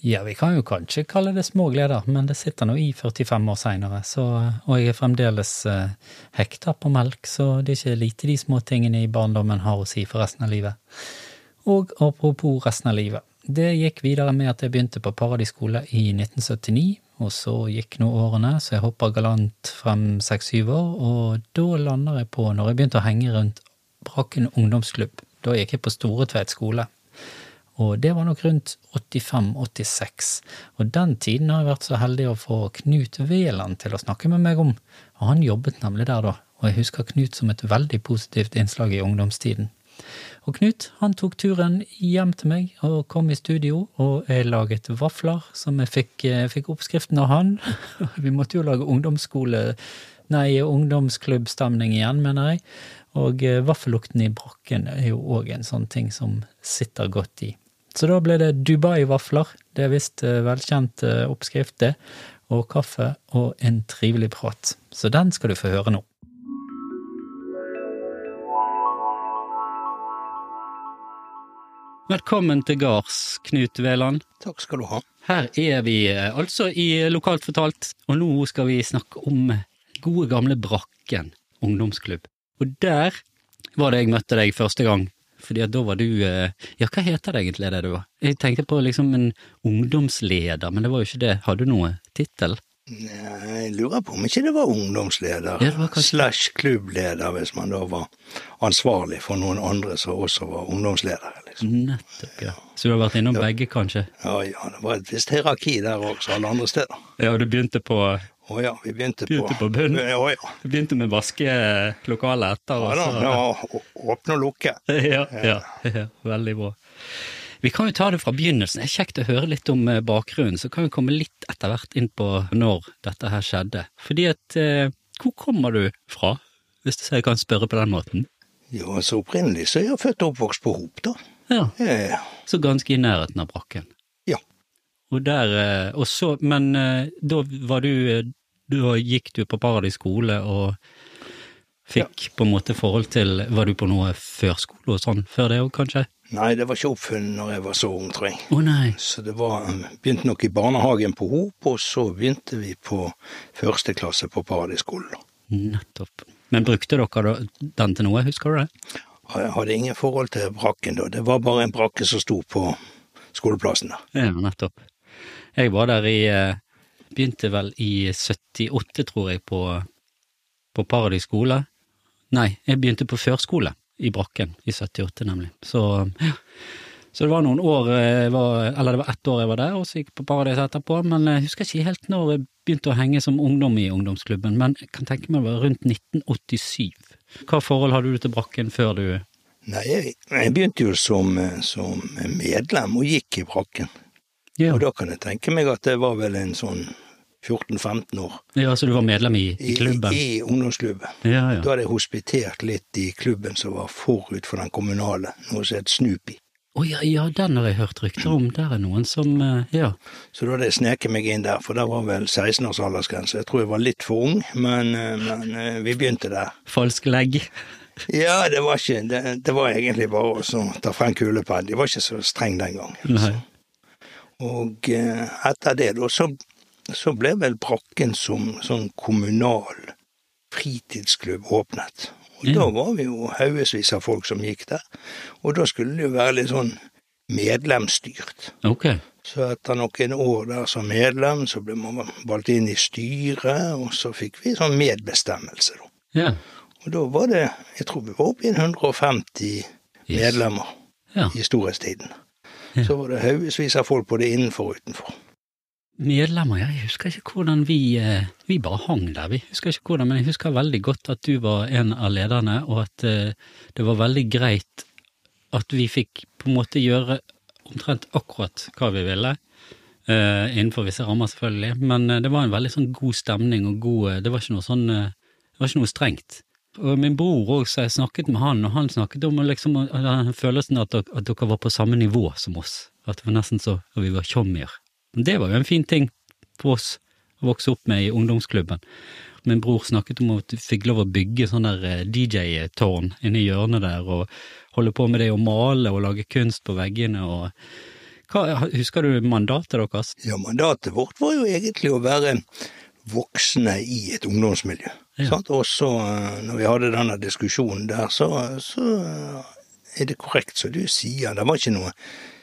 Ja, vi kan jo kanskje kalle det små gleder, men det sitter nå i 45 år seinere, og jeg er fremdeles eh, hekta på melk, så det er ikke lite de små tingene i barndommen har å si for resten av livet. Og apropos resten av livet, det gikk videre med at jeg begynte på Paradis skole i 1979, og så gikk nå årene, så jeg hoppa galant frem seks-syv år, og da lander jeg på, når jeg begynte å henge rundt Brakken ungdomsklubb, da gikk jeg på Storetveit skole og det var nok rundt 85-86. Og den tiden har jeg vært så heldig å få Knut Veland til å snakke med meg om, og han jobbet nemlig der da, og jeg husker Knut som et veldig positivt innslag i ungdomstiden. Og Knut han tok turen hjem til meg og kom i studio, og jeg laget vafler som jeg fikk, jeg fikk oppskriften av han. Vi måtte jo lage ungdomsskole, nei, ungdomsklubbstemning igjen, mener jeg. Og eh, vaffellukten i brakken er jo òg en sånn ting som sitter godt i. Så da ble det Dubai-vafler, det er visst eh, velkjent eh, oppskrift, det, og kaffe og en trivelig prat. Så den skal du få høre nå. Velkommen til gards, Knut Veland. Takk skal du ha. Her er vi altså i Lokalt fortalt, og nå skal vi snakke om gode gamle Brakken ungdomsklubb. Og der var det jeg møtte deg første gang fordi da var du eh, Ja, hva heter det egentlig, det du var? Jeg tenkte på liksom en ungdomsleder, men det var jo ikke det. Hadde du noe tittel? Jeg lurer på om ikke det var ungdomsleder, ja, det var kanskje... slash klubbleder, hvis man da var ansvarlig for noen andre som også var ungdomsledere. Liksom. Nettopp, ja. Så du har vært innom ja. begge, kanskje? Ja, ja, det var et visst hierarki der også, alle andre steder. Ja, og du begynte på å ja, vi begynte, begynte på, på bunnen. Ja, ja. Vi begynte med vaskelokalet etter. Ja, da, ja, åpne og lukke. ja, ja, ja, veldig bra. Vi kan jo ta det fra begynnelsen. Det er kjekt å høre litt om eh, bakgrunnen, så kan vi komme litt etter hvert inn på når dette her skjedde. Fordi at eh, Hvor kommer du fra, hvis jeg kan spørre på den måten? Jo, altså opprinnelig så er jeg født og oppvokst på Hop, da. Ja. ja. Så ganske i nærheten av brakken. Og der, eh, og så, men da var du da gikk du på Paradis skole og fikk ja. på en måte forhold til Var du på noe førskole og sånn før det òg, kanskje? Nei, det var ikke oppfunnet når jeg var så ung, tror jeg. Oh, nei. Så det var Begynte nok i barnehagen på Hop, og så begynte vi på første klasse på Paradis skole. Nettopp. Men brukte dere den til noe, husker du det? Jeg hadde ingen forhold til brakken da. Det var bare en brakke som sto på skoleplassen der. Ja, nettopp. Jeg var der i eh, Begynte vel i 78, tror jeg, på, på Paradis skole. Nei, jeg begynte på førskole i Brakken i 78, nemlig. Så, ja. Så det var noen år, var, eller det var ett år jeg var der, og så gikk jeg på Paradis etterpå. Men jeg husker ikke helt når jeg begynte å henge som ungdom i ungdomsklubben, men jeg kan tenke meg det var rundt 1987. Hva forhold hadde du til Brakken før du Nei, jeg, jeg begynte jo som, som, medlem og gikk i Brakken. Ja. Og da kan jeg tenke meg at det var vel en sånn 14-15 år. Ja, Så du var medlem i, i klubben? I, i ungdomsklubben. Ja, ja. Da hadde jeg hospitert litt i klubben som var forut for den kommunale, noe som het Snoopy. Å oh, ja, ja, den har jeg hørt rykter om. Der er noen som eh, Ja. Så da hadde jeg sneket meg inn der, for der var vel 16 års aldersgrense. Jeg tror jeg var litt for ung, men, eh, men eh, vi begynte der. Falsk legg? Ja, det var ikke Det, det var egentlig bare å ta frem kulepenn. De var ikke så streng den gangen. Nei. Og etter det, da, så så ble vel Brakken som sånn kommunal fritidsklubb åpnet. Og mm. da var vi jo haugevis av folk som gikk der. Og da skulle det jo være litt sånn medlemsstyrt. Okay. Så etter noen år der som medlem, så ble man valgt inn i styret, og så fikk vi sånn medbestemmelse, da. Ja. Og da var det, jeg tror vi var oppe i 150 medlemmer ja. i storhetstiden. Så var det haugevis av folk både innenfor og utenfor medlemmer, jeg husker ikke hvordan vi eh, Vi bare hang der, vi. Husker ikke hvordan, men jeg husker veldig godt at du var en av lederne, og at eh, det var veldig greit at vi fikk på en måte gjøre omtrent akkurat hva vi ville. Uh, innenfor visse rammer, selvfølgelig, men det var en veldig sånn god stemning og god Det var ikke noe sånn Det var ikke noe strengt. Og min bror òg, så jeg snakket med han, og han snakket om liksom, følelsen at, at dere var på samme nivå som oss. At det var nesten så at vi var tjommier. Det var jo en fin ting for oss å vokse opp med i ungdomsklubben. Min bror snakket om at du fikk lov å bygge sånn der eh, DJ-tårn inne i hjørnet der, og holde på med det å male og lage kunst på veggene og Hva, husker du mandatet deres? Ja, mandatet vårt var jo egentlig å være voksne i et ungdomsmiljø. Ja. Sant? Og så, eh, når vi hadde denne diskusjonen der, så, så er det korrekt som du sier. Det var ikke noe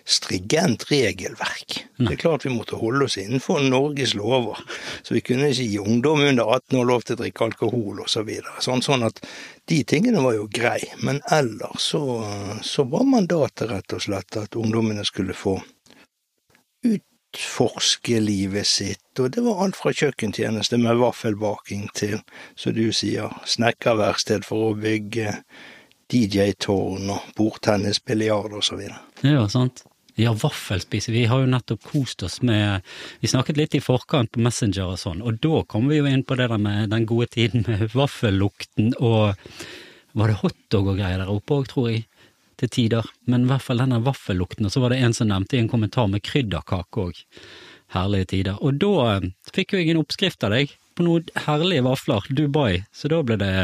strigent regelverk. Det er klart vi måtte holde oss innenfor Norges lover. Så vi kunne ikke gi ungdom under 18 år lov til å drikke alkohol osv. Så videre. sånn, sånn at de tingene var jo grei. Men ellers så, så var mandatet rett og slett at ungdommene skulle få utforske livet sitt. Og det var alt fra kjøkkentjeneste med vaffelbaking til, som du sier, snekkerverksted for å bygge DJ-tårn og bordtennis, biljard osv. Ja, sant. Ja, vaffelspise. Vi har jo nettopp kost oss med Vi snakket litt i forkant på Messenger og sånn, og da kom vi jo inn på det der med den gode tiden med vaffellukten og Var det hotdog og greier der oppe òg, tror jeg? Til tider. Men i hvert fall denne vaffellukten. Og så var det en som nevnte i en kommentar med krydderkake òg. Herlige tider. Og da eh, fikk jo jeg en oppskrift av deg på noen herlige vafler, Dubai. Så da ble det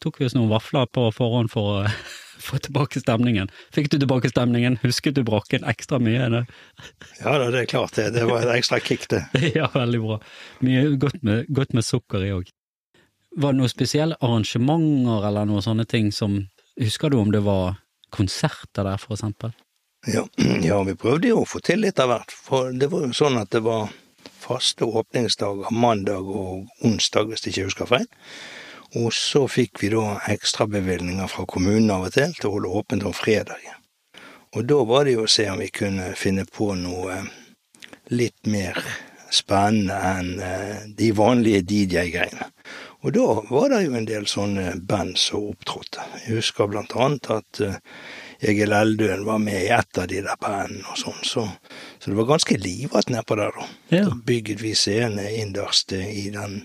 tok vi oss noen vafler på forhånd for å få tilbake stemningen. Fikk du tilbake stemningen? Husket du brakken ekstra mye? Eller? Ja da, det er klart det. Det var et ekstra kick, det. ja, veldig bra. Mye godt med, godt med sukker i òg. Var det noen spesielle arrangementer eller noen sånne ting som Husker du om det var konserter der, for eksempel? Ja, ja, vi prøvde jo å få til litt av hvert. For det var jo sånn at det var faste åpningsdager mandag og onsdag, hvis jeg ikke husker feil. Og så fikk vi da ekstrabevilgninger fra kommunen av og til til å holde åpent om fredagen. Og da var det jo å se om vi kunne finne på noe litt mer spennende enn eh, de vanlige DJ-greiene. Og da var det jo en del sånne band som opptrådte. Jeg husker blant annet at eh, Egil Eldøen var med i et av de der bandene og sånn, så, så det var ganske livat nedpå der, da. Ja. Da bygget vi scene innerst i den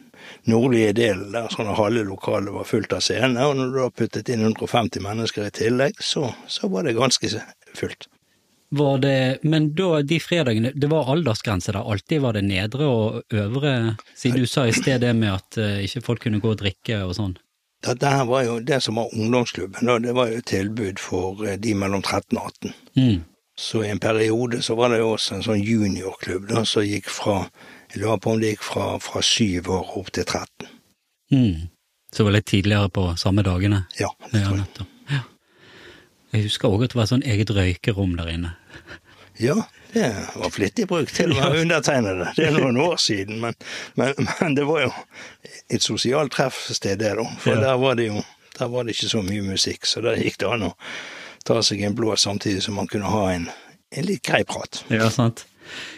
nordlige delen der, sånne halve lokalet var fullt av scener, og når du da puttet inn 150 mennesker i tillegg, så, så var det ganske fullt. Var det, men da, de fredagene, det var aldersgrense der alltid? Var det nedre og øvre? Siden du sa i sted det med at uh, ikke folk kunne gå og drikke og sånn. Dette her var jo det som var ungdomsklubben, og Det var jo tilbud for eh, de mellom 13 og 18. Mm. Så i en periode så var det jo også en sånn juniorklubb da, som gikk fra Jeg lurer på om det gikk fra, fra syv år opp til 13. Mm. Så det var litt tidligere på samme dagene? Ja, det tror jeg. Jeg husker òg at det var sånn eget røykerom der inne. Ja, det var flittig brukt til å være undertegnede. Det er noen år siden, men, men, men det var jo et sosialt treffsted, det, da. For Ja. der var det jo der var det ikke så mye musikk, så der gikk det an å ta seg en blå samtidig som man kunne ha en, en litt grei prat. Ja, sant.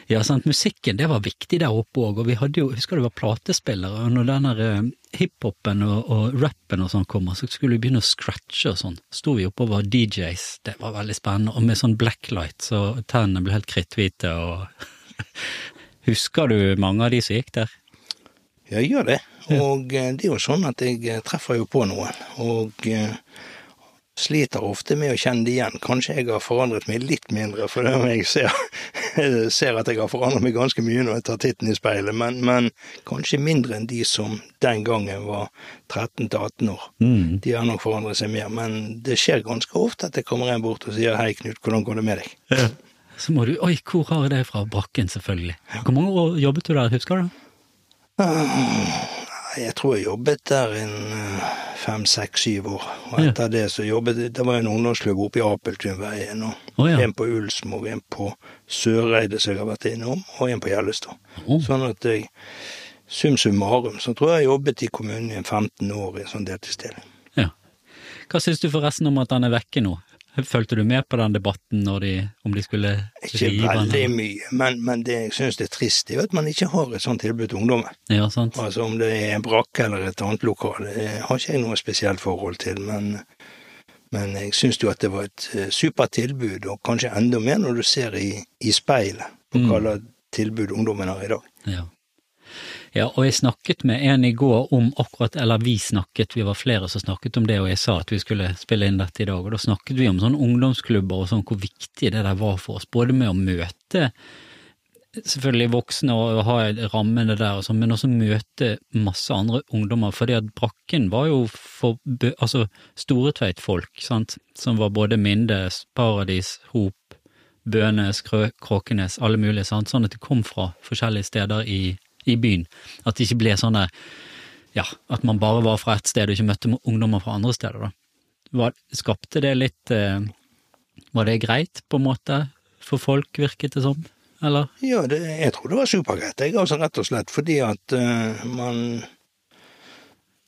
Ja, sant. Musikken, det var viktig der oppe òg, og vi hadde jo, husker du det var platespillere, og når den der eh, hiphopen og, og rappen og sånn kommer, så skulle vi begynne å scratche og sånn. Sto vi oppe og var DJs, det var veldig spennende, og med sånn blacklight, så tennene ble helt kritthvite og Husker du mange av de som gikk der? Jeg gjør det, og eh, det er jo sånn at jeg eh, treffer jo på noen, og sliter ofte med å kjenne det igjen. Kanskje jeg har forandret meg litt mindre, for jeg ser, ser at jeg har forandret meg ganske mye når jeg tar titten i speilet, men, men kanskje mindre enn de som den gangen var 13 til 18 år. Mm. De har nok forandret seg mer, men det skjer ganske ofte at det kommer en bort og sier hei Knut, hvordan går det med deg? Så må du Oi, hvor har jeg det fra? Brakken, selvfølgelig. Hvor mange år jobbet du der, husker du? Jeg tror jeg jobbet der en eh, fem, seks, syv år. Og Ja. etter det så jobbet Det var en ungdomsklubb oppe i Apeltunveien, og oh, ja. en på Ulsmo, en på Søreide som jeg har vært innom, og en på Gjellestad. Oh. Sånn at jeg Sum summarum så tror jeg jeg jobbet i kommunen i en 15 år i en sånn deltidsstilling. Ja. Hva syns du forresten om at han er vekke nå? Følte du med på den debatten de, om de skulle rive Ikke veldig mye, men, men det jeg syns er trist, er at man ikke har et sånt tilbud til ungdommen. Ja, sant. Altså om det er en brakke eller et annet lokale, det har ikke jeg noe spesielt forhold til, men, men jeg syns jo at det var et eh, supert tilbud, og kanskje enda mer når du ser i, i speilet på Mm. hva slags tilbud ungdommen har i dag. Ja. Ja, og jeg snakket med en i går om akkurat, eller vi snakket, vi var flere som snakket om det, og jeg sa at vi skulle spille inn dette i dag, og da snakket vi om sånne ungdomsklubber og sånn, hvor viktig det der var for oss, både med å møte selvfølgelig voksne og ha rammene der og sånn, men også møte masse andre ungdommer, fordi at brakken var jo for, altså Storetveit-folk, sant, som var både Mindes, Paradis, Hop, Bønes, Krø- Kråkenes, alle mulige, sant? sånn at de kom fra forskjellige steder i, i byen. At det ikke ble sånn ja, at man bare var fra ett sted og ikke møtte ungdommer fra andre steder, da. Var, skapte det litt eh, Var det greit, på en måte, for folk, virket det som? Eller? Ja, det, jeg tror det var supergreit. Jeg altså rett og slett fordi at uh, man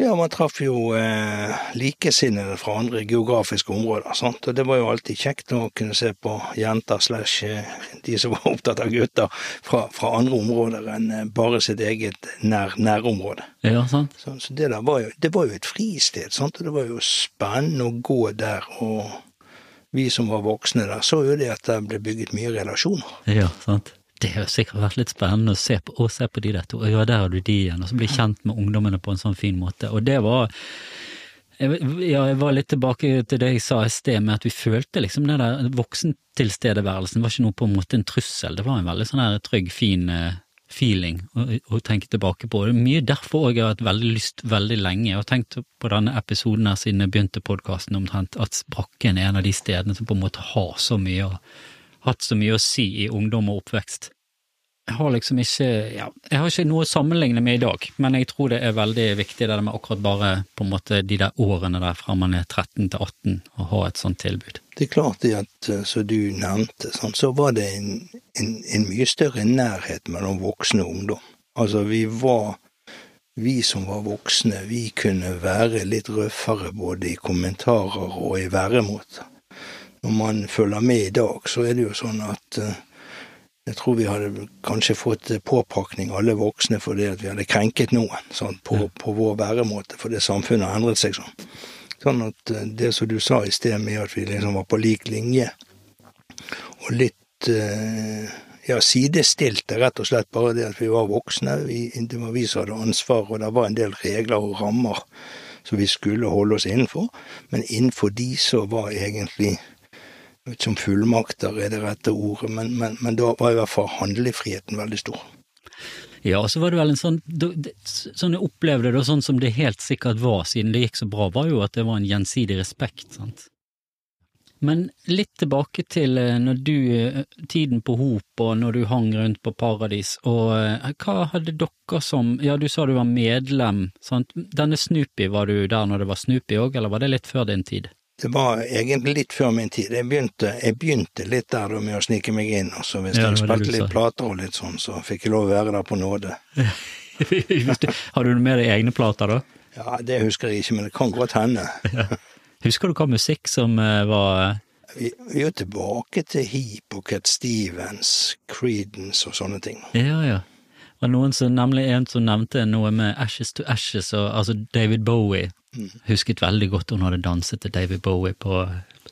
Ja, man traff jo eh, likesinnede fra andre geografiske områder, sant. Og det var jo alltid kjekt å kunne se på jenter slash eh, de som var opptatt av gutter fra, fra andre områder enn eh, bare sitt eget nær, nærområde. Ja, sant? Så, så det der var jo, det var jo et fristed, sant. Og det var jo spennende å gå der, og vi som var voksne der, så jo det at det ble bygget mye relasjoner. Ja, sant. Det har sikkert vært litt spennende å se på, å se på de der to. Ja, der har du de igjen. Og så bli kjent med ungdommene på en sånn fin måte. Og det var jeg, ja, jeg var litt tilbake til det jeg sa i sted, med at vi følte liksom den der voksentilstedeværelsen var ikke noe på en måte en trussel. Det var en veldig sånn her trygg, fin eh, feeling å, tenke tilbake på. Det er mye derfor jeg har hatt veldig lyst veldig lenge. Jeg har tenkt på denne episoden her siden jeg begynte podkasten omtrent, at Brakken er en av de stedene som på en måte har så mye å hatt så mye å si i ungdom og oppvekst. Jeg har liksom ikke ja, jeg har ikke noe å sammenligne med i dag, men jeg tror det er veldig viktig det med akkurat bare på en måte de der årene der fra man er 13 til 18 å ha et sånt tilbud. Det er klart det at, eh, som du nevnte, sånn, så var det en, en, en mye større nærhet mellom voksne og ungdom. Altså, vi var Vi som var voksne, vi kunne være litt røffere både i kommentarer og i væremåter. Når man følger med i dag, så er det jo sånn at eh, jeg tror vi hadde kanskje fått påpakning, alle voksne, fordi at vi hadde krenket noen sånn, på, på vår væremåte, fordi samfunnet har endret seg sånn. Sånn at eh, det som du sa i sted med at vi liksom var på lik linje, og litt eh, ja, sidestilte, rett og slett bare det at vi var voksne. Vi, det var vi som hadde ansvar, og det var en del regler og rammer som vi skulle holde oss innenfor. Men innenfor de så var egentlig vet ikke om fullmakter er det rette ordet, men, men, men da var i hvert fall handlefriheten veldig stor. Ja, og så var det vel en sånn Sånn jeg opplevde det, og sånn som det helt sikkert var siden det gikk så bra, var jo at det var en gjensidig respekt, sant. Men litt tilbake til eh, når du, eh, tiden på Hop og når du hang rundt på Paradis, og eh, hva hadde dere som, ja du sa du var medlem, sant, denne Snoopy, var du der når det var Snoopy òg, eller var det litt før din tid? Det var egentlig litt før min tid. Jeg begynte, jeg begynte litt der med å snike meg inn, Altså, hvis Ja, jeg spilte litt plater og litt sånn, så fikk jeg lov å være der på nåde. Har du med deg egne plater, da? Ja, det husker jeg ikke, men det kan godt hende. Husker du hva musikk som eh, var Vi, vi er jo tilbake til Heap og Cat Stevens, Creedence og sånne ting. Ja, ja. Det var noen som, nemlig en som nevnte noe med Ashes to Ashes, og altså David Bowie. Husket veldig godt hun hadde danset til David Bowie på,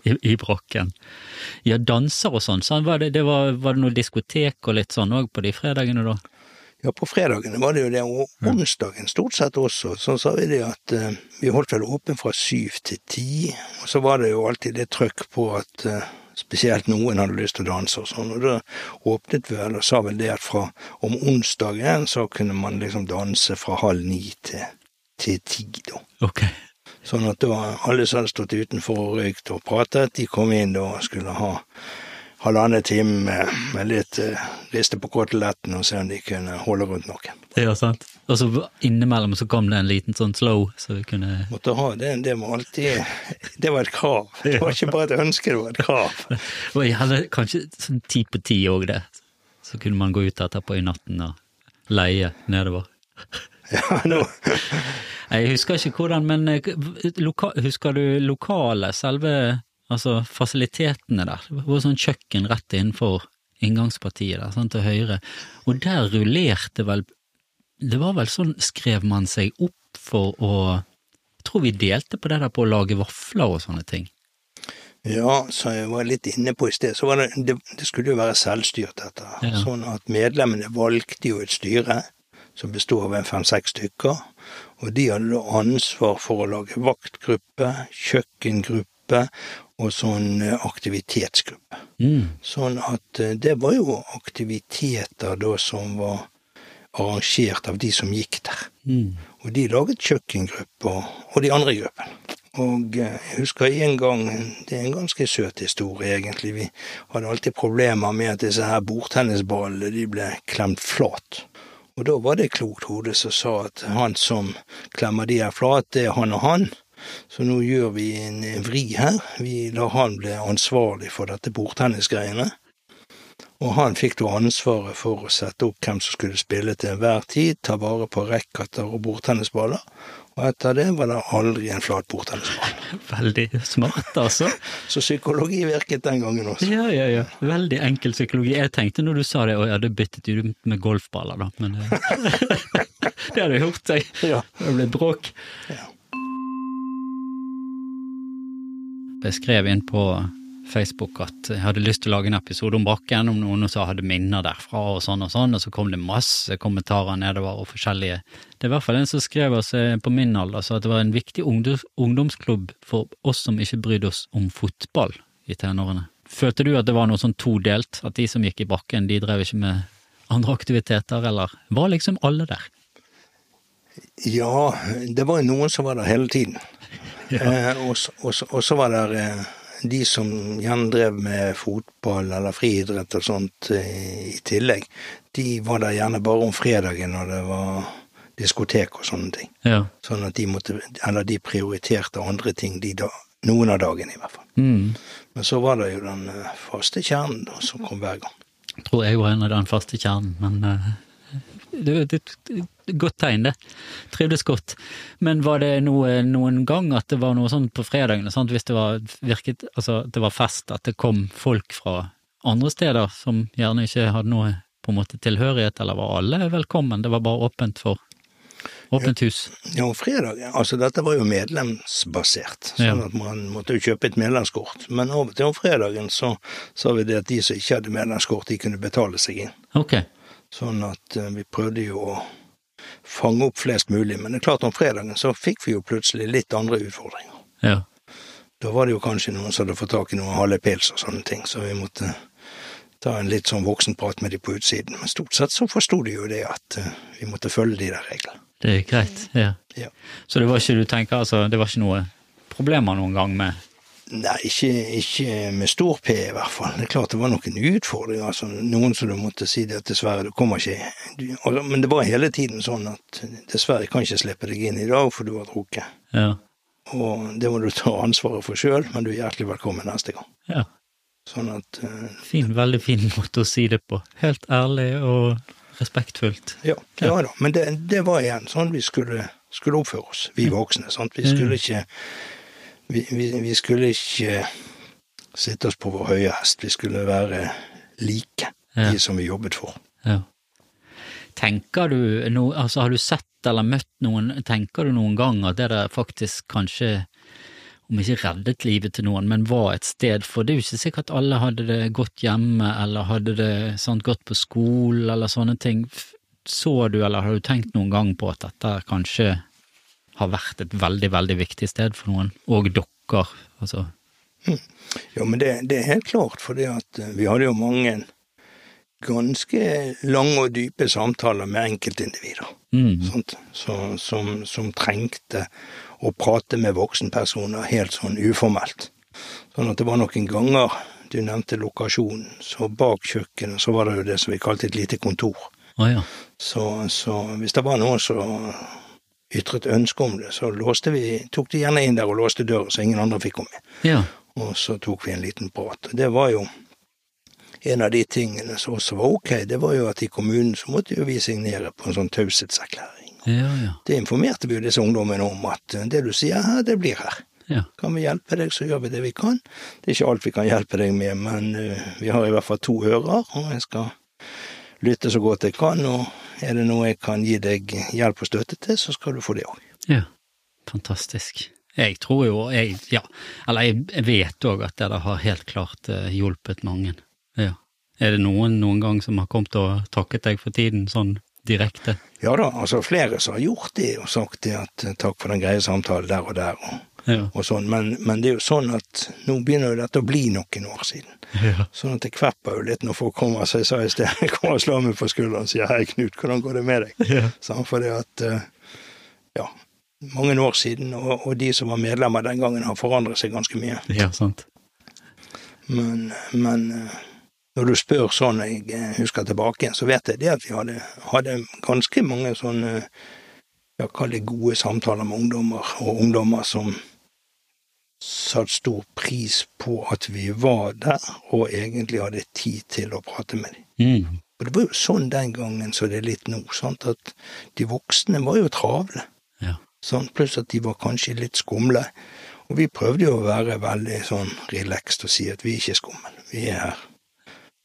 i, i Brokken. Ja, danser og sånn, så var det, det var, var det noe diskotek og litt sånn òg på de fredagene da? Ja, på fredagene var det jo det, og onsdagen stort sett også. Så sa vi det at eh, vi holdt vel åpen fra syv til ti, og så var det jo alltid det trøkk på at eh, spesielt noen hadde lyst til å danse og sånn, og da åpnet vi vel og sa vel det at fra om onsdagen så kunne man liksom danse fra halv ni til, til ti, da. Okay. Sånn at da alle som hadde stått utenfor og røykt og pratet, de kom inn da og skulle ha halvannen time med, med litt uh, riste på koteletten og se om de kunne holde rundt noen. Ja, sant. Og så innimellom så kom det en liten sånn slow, så vi kunne Måtte ha det, det var alltid Det var et krav. Det var ikke bare et ønske, det var et krav. Og jeg hadde kanskje sånn ti på ti òg, det. Så kunne man gå ut etterpå i natten og leie nedover. Ja, nå, Jeg husker ikke hvordan, men eh, loka, husker du lokalet, selve altså fasilitetene der? Det var sånn kjøkken rett innenfor inngangspartiet der, sånn til høyre, og der rullerte vel Det var vel sånn skrev man seg opp for å Jeg tror vi delte på det der på å lage vafler og sånne ting. ja, som jeg var litt inne på i sted, så var det Det, det skulle jo være selvstyrt, dette. Ja. Sånn at medlemmene valgte jo et styre som bestod av en fem-seks stykker, og de hadde da ansvar for å lage vaktgruppe, kjøkkengruppe og sånn eh, aktivitetsgruppe. Mm. Sånn at eh, det var jo aktiviteter da som var arrangert av de som gikk der. Mm. Og de laget kjøkkengruppe og, og de andre gruppene. Og eh, jeg husker en gang, det er en ganske søt historie egentlig, vi hadde alltid problemer med at disse her bordtennisballene de ble klemt flat. Og da var det klokt hode som sa at han som klemmer de her flat, det er han og han. Så nå gjør vi en vri her. Vi lar han bli ansvarlig for dette bordtennisgreiene. Og han fikk da ansvaret for å sette opp hvem som skulle spille til enhver tid, ta vare på racketer og bordtennisballer, og etter det var det aldri en flat bordtennisball. Veldig smart, altså. Så psykologi virket den gangen også. Ja, ja, ja. Veldig enkel psykologi. Jeg tenkte når du sa det, å ja, det byttet jo med golfballer, da, men eh, Det hadde gjort seg. Ja. Det ble bråk. Ja. Jeg skrev inn på Facebook at jeg hadde lyst til å lage en episode om Brakken, om noen som hadde minner derfra og sånn og sånn, og så kom det masse kommentarer nedover og forskjellige. Det er i hvert fall en som skrev oss eh, på min alder, så at det var en viktig ungdomsklubb for oss som ikke brydde oss om fotball i tenårene. Følte du at det var noe sånn todelt, at de som gikk i Brakken, de drev ikke med andre aktiviteter, eller var liksom alle der? Ja, det var jo noen som var der hele tiden. Eh, og, så- og så var det eh, de som gjerne drev med fotball eller friidrett og sånt eh, i tillegg. De var der gjerne bare om fredagen når det var diskotek og sånne ting. Ja. Sånn at de måtte, eller de prioriterte andre ting de da, noen av dagene i hvert fall. Mm. Men så var det jo den eh, faste kjernen da, som kom hver gang. Jeg Tror jeg var en av den faste kjernen, men eh, det er et godt tegn, det. Trivdes godt. Men var det noe, noen gang at det var noe sånn på fredagene, hvis det var, virket, altså, det var fest, at det kom folk fra andre steder som gjerne ikke hadde noe på en måte tilhørighet, eller var alle velkommen? Det var bare åpent for åpent hus? Ja, fredag, altså dette var jo medlemsbasert, sånn at man måtte jo kjøpe et medlemskort. Men av og til om fredagen så sa vi det at de som ikke hadde medlemskort, de kunne betale seg inn. Ok. Sånn at eh, vi prøvde jo å fange opp flest mulig. Men det er klart om fredagen så fikk vi jo plutselig litt andre utfordringer. Ja. Da var det jo kanskje noen som hadde fått tak i noen halve pils og sånne ting, så vi måtte ta en litt sånn voksenprat med de på utsiden. Men stort sett så forsto de jo det at eh, vi måtte følge de der reglene. Det er greit. Ja. Ja. Så det var ikke, du tenker, altså, det var ikke noe problemer noen gang med Nei, ikke, ikke med stor P i hvert fall. Det er klart det var noen utfordringer. Altså, noen som du måtte si det at dessverre, du kommer ikke du, altså, Men det var hele tiden sånn at dessverre jeg kan ikke slippe deg inn i dag, for du har drukket. Ja. Og det må du ta ansvaret for sjøl, men du er hjertelig velkommen neste gang. ja. Sånn at uh, Fin, veldig fin måte å si det på. Helt ærlig og respektfullt. Ja, ja da. Men det, det var igjen sånn vi skulle, skulle oppføre oss, vi voksne. sant? Vi skulle ikke vi, vi, vi skulle ikke sitte oss på vår høye hest. Vi skulle være like, Ja. de som vi jobbet for. Ja. Tenker du no, altså har du sett eller møtt noen, tenker du noen gang at det der faktisk kanskje, om ikke reddet livet til noen, men var et sted, for det er jo ikke sikkert alle hadde det godt hjemme, eller hadde det sant, gått på skolen, eller sånne ting. Så du, eller har du tenkt noen gang på at dette kanskje har vært et veldig, veldig viktig sted for noen, og dere, altså? Jo, men det, det er helt klart, for at eh, vi hadde jo mange ganske lange og dype samtaler med enkeltindivider. Mm. Så, som, som trengte å prate med voksenpersoner helt sånn uformelt. Sånn at det var noen ganger du nevnte lokasjonen, så bak kjøkkenet så var det jo det som vi kalte et lite kontor. Å ja. Så, så hvis det var noen som ytret ønske om det, så låste vi, tok de gjerne inn der og låste døren så ingen andre fikk komme inn. Ja. Og så tok vi en liten prat. Og det var jo en av de tingene som også var ok, det var jo at i kommunen så måtte jo vi signere på en sånn taushetserklæring. Ja, ja. Det informerte vi jo disse ungdommene om, at eh, det du sier her, det blir her. Ja. Kan vi hjelpe deg, så gjør vi det vi kan. Det er ikke alt vi kan hjelpe deg med, men eh, vi har i hvert fall to ører, og jeg skal lytte så godt jeg kan, og er det noe jeg kan gi deg hjelp og støtte til, så skal du få det òg. Ja, fantastisk. Jeg tror jo, jeg, ja, eller jeg vet òg at det har helt klart eh, hjulpet mange. Ja. Er det noen noen gang som har kommet og takket deg for tiden, sånn direkte? Ja da, altså flere som har gjort det og sagt det at eh, takk for den greie samtalen der og der, og, Ja. og sånn, men, men det er jo sånn at nå begynner jo dette å bli noen år siden. Ja. Sånn at det kvepper jo litt når folk kommer, som jeg sa i sted, kommer og slår meg på skulderen og sier 'hei, Knut, hvordan går det med deg?' Ja. Sånn, for det at eh, ja, mange år siden, og, og de som var medlemmer den gangen, har forandret seg ganske mye. Ja, sant. Men, men eh, når du spør sånn jeg eh, husker tilbake så vet jeg det at vi hadde, hadde ganske mange sånne ja, kall det gode samtaler med ungdommer, og ungdommer som satte stor pris på at vi var der, og egentlig hadde tid til å prate med dem. Mm. Og det var jo sånn den gangen som det er litt nå, sant, at de voksne var jo travle. Ja. Sånn, pluss at de var kanskje litt skumle. Og vi prøvde jo å være veldig sånn relaxed og si at vi er ikke skumle, vi er her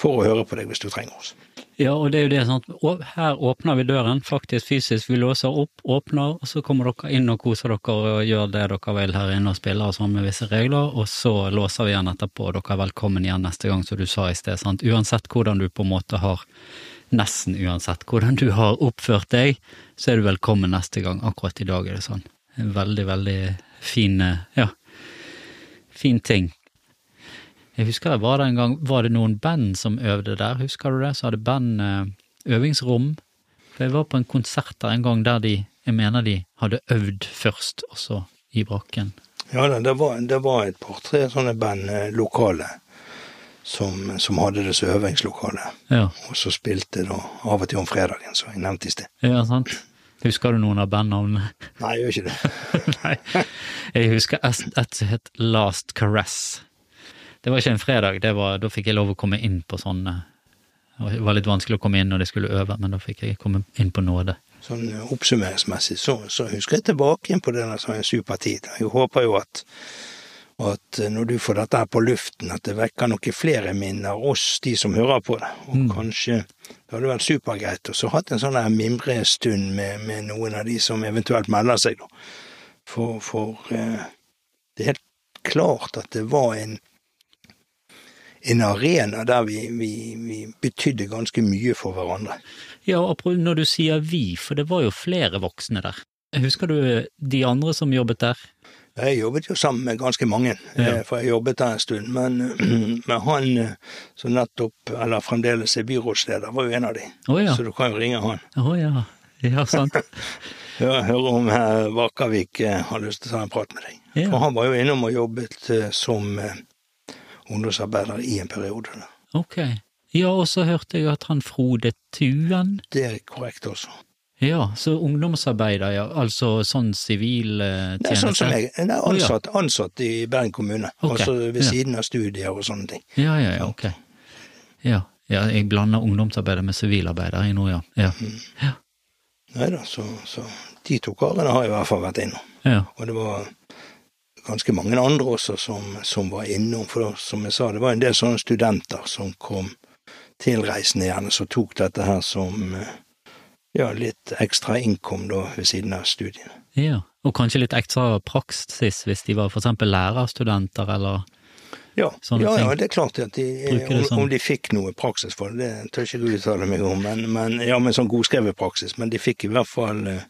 for å høre på deg hvis du trenger oss. Ja, og det er jo det, sant. Her åpner vi døren, faktisk fysisk. Vi låser opp, åpner, og så kommer dere inn og koser dere og gjør det dere vil her inne og spiller og sånn med visse regler, og så låser vi igjen etterpå, og dere er velkommen igjen neste gang, som du sa i sted, sant. Uansett hvordan du på en måte har Nesten uansett hvordan du har oppført deg, så er du velkommen neste gang. Akkurat i dag er det sånn. En veldig, veldig fin, eh, ja, fin ting. Jeg husker jeg var det en gang, var det noen band som øvde der, husker du det? Så hadde band eh, øvingsrom. For jeg var på en konsert der en gang der de, jeg mener de hadde øvd først, også i brakken. Ja da, det var, det var et par-tre sånne band eh, lokale som, som hadde det som øvingslokale. Ja, Og så spilte da av og til om fredagen, som jeg nevnte i sted. ja sant? Husker du noen av bandnavnene? Nei, jeg gjør ikke det. Nei. Jeg husker et som het Last Caress. Det var ikke en fredag, det var, da fikk jeg lov å komme inn på sånn eh, Det var litt vanskelig å komme inn når de skulle øve, men da fikk jeg komme inn på nåde. Sånn eh, oppsummeringsmessig så, så husker jeg tilbake igjen på denne sånn supertid. Jeg håper jo at, at eh, når du får dette her på luften, at det vekker noen flere minner, oss de som hører på det. Og kanskje det hadde vært supergreit å så hatt en sånn der mimrestund med, med noen av de som eventuelt melder seg, da. For, for eh, det er helt klart at det var en en arena der vi, vi, vi betydde ganske mye for hverandre. Ja, og når du sier vi, for det var jo flere voksne der. Husker du de andre som jobbet der? Jeg jobbet jo sammen med ganske mange, Ja. eh, for jeg jobbet der en stund. Men, men han eh, som nettopp, eller fremdeles er byrådsleder, var jo en av de. Oh, ja. Så du kan jo ringe han. Oh, ja. Ja, sant. Høre, om Vakavik eh, har lyst til å ta en prat med deg. Ja. For han var jo innom og jobbet som ungdomsarbeider i en periode. Ok. Ja, og så hørte jeg at han Frode Tuen Det er korrekt også. Ja, så ungdomsarbeider, ja. Altså sånn sivil eh, er sånn som jeg, Nei, ansatt, ansatt i Bergen kommune. Ok, Altså ved siden av studier og sånne ting. Ja, ja, ja, ok. Ja, ja jeg blander ungdomsarbeider med sivilarbeider i nå, ja. Ja, ja. Nei da, så, så de to karene har jeg i hvert fall vært innom. ja. Og det var ganske mange andre også som, som var innom, for da, som jeg sa, det var en del sånne studenter som kom tilreisende gjerne, som tok dette her som eh, ja, litt ekstra innkom da ved siden av studiene. ja. Og kanskje litt ekstra praksis hvis de var for eksempel lærerstudenter, eller Ja, Sånne ja, ting. ja, det er klart at de, det om, sånn. om de fikk noe praksis for det, det tør ikke du uttale meg om, men, men ja, med sånn godskrevet praksis, men de fikk i hvert fall eh,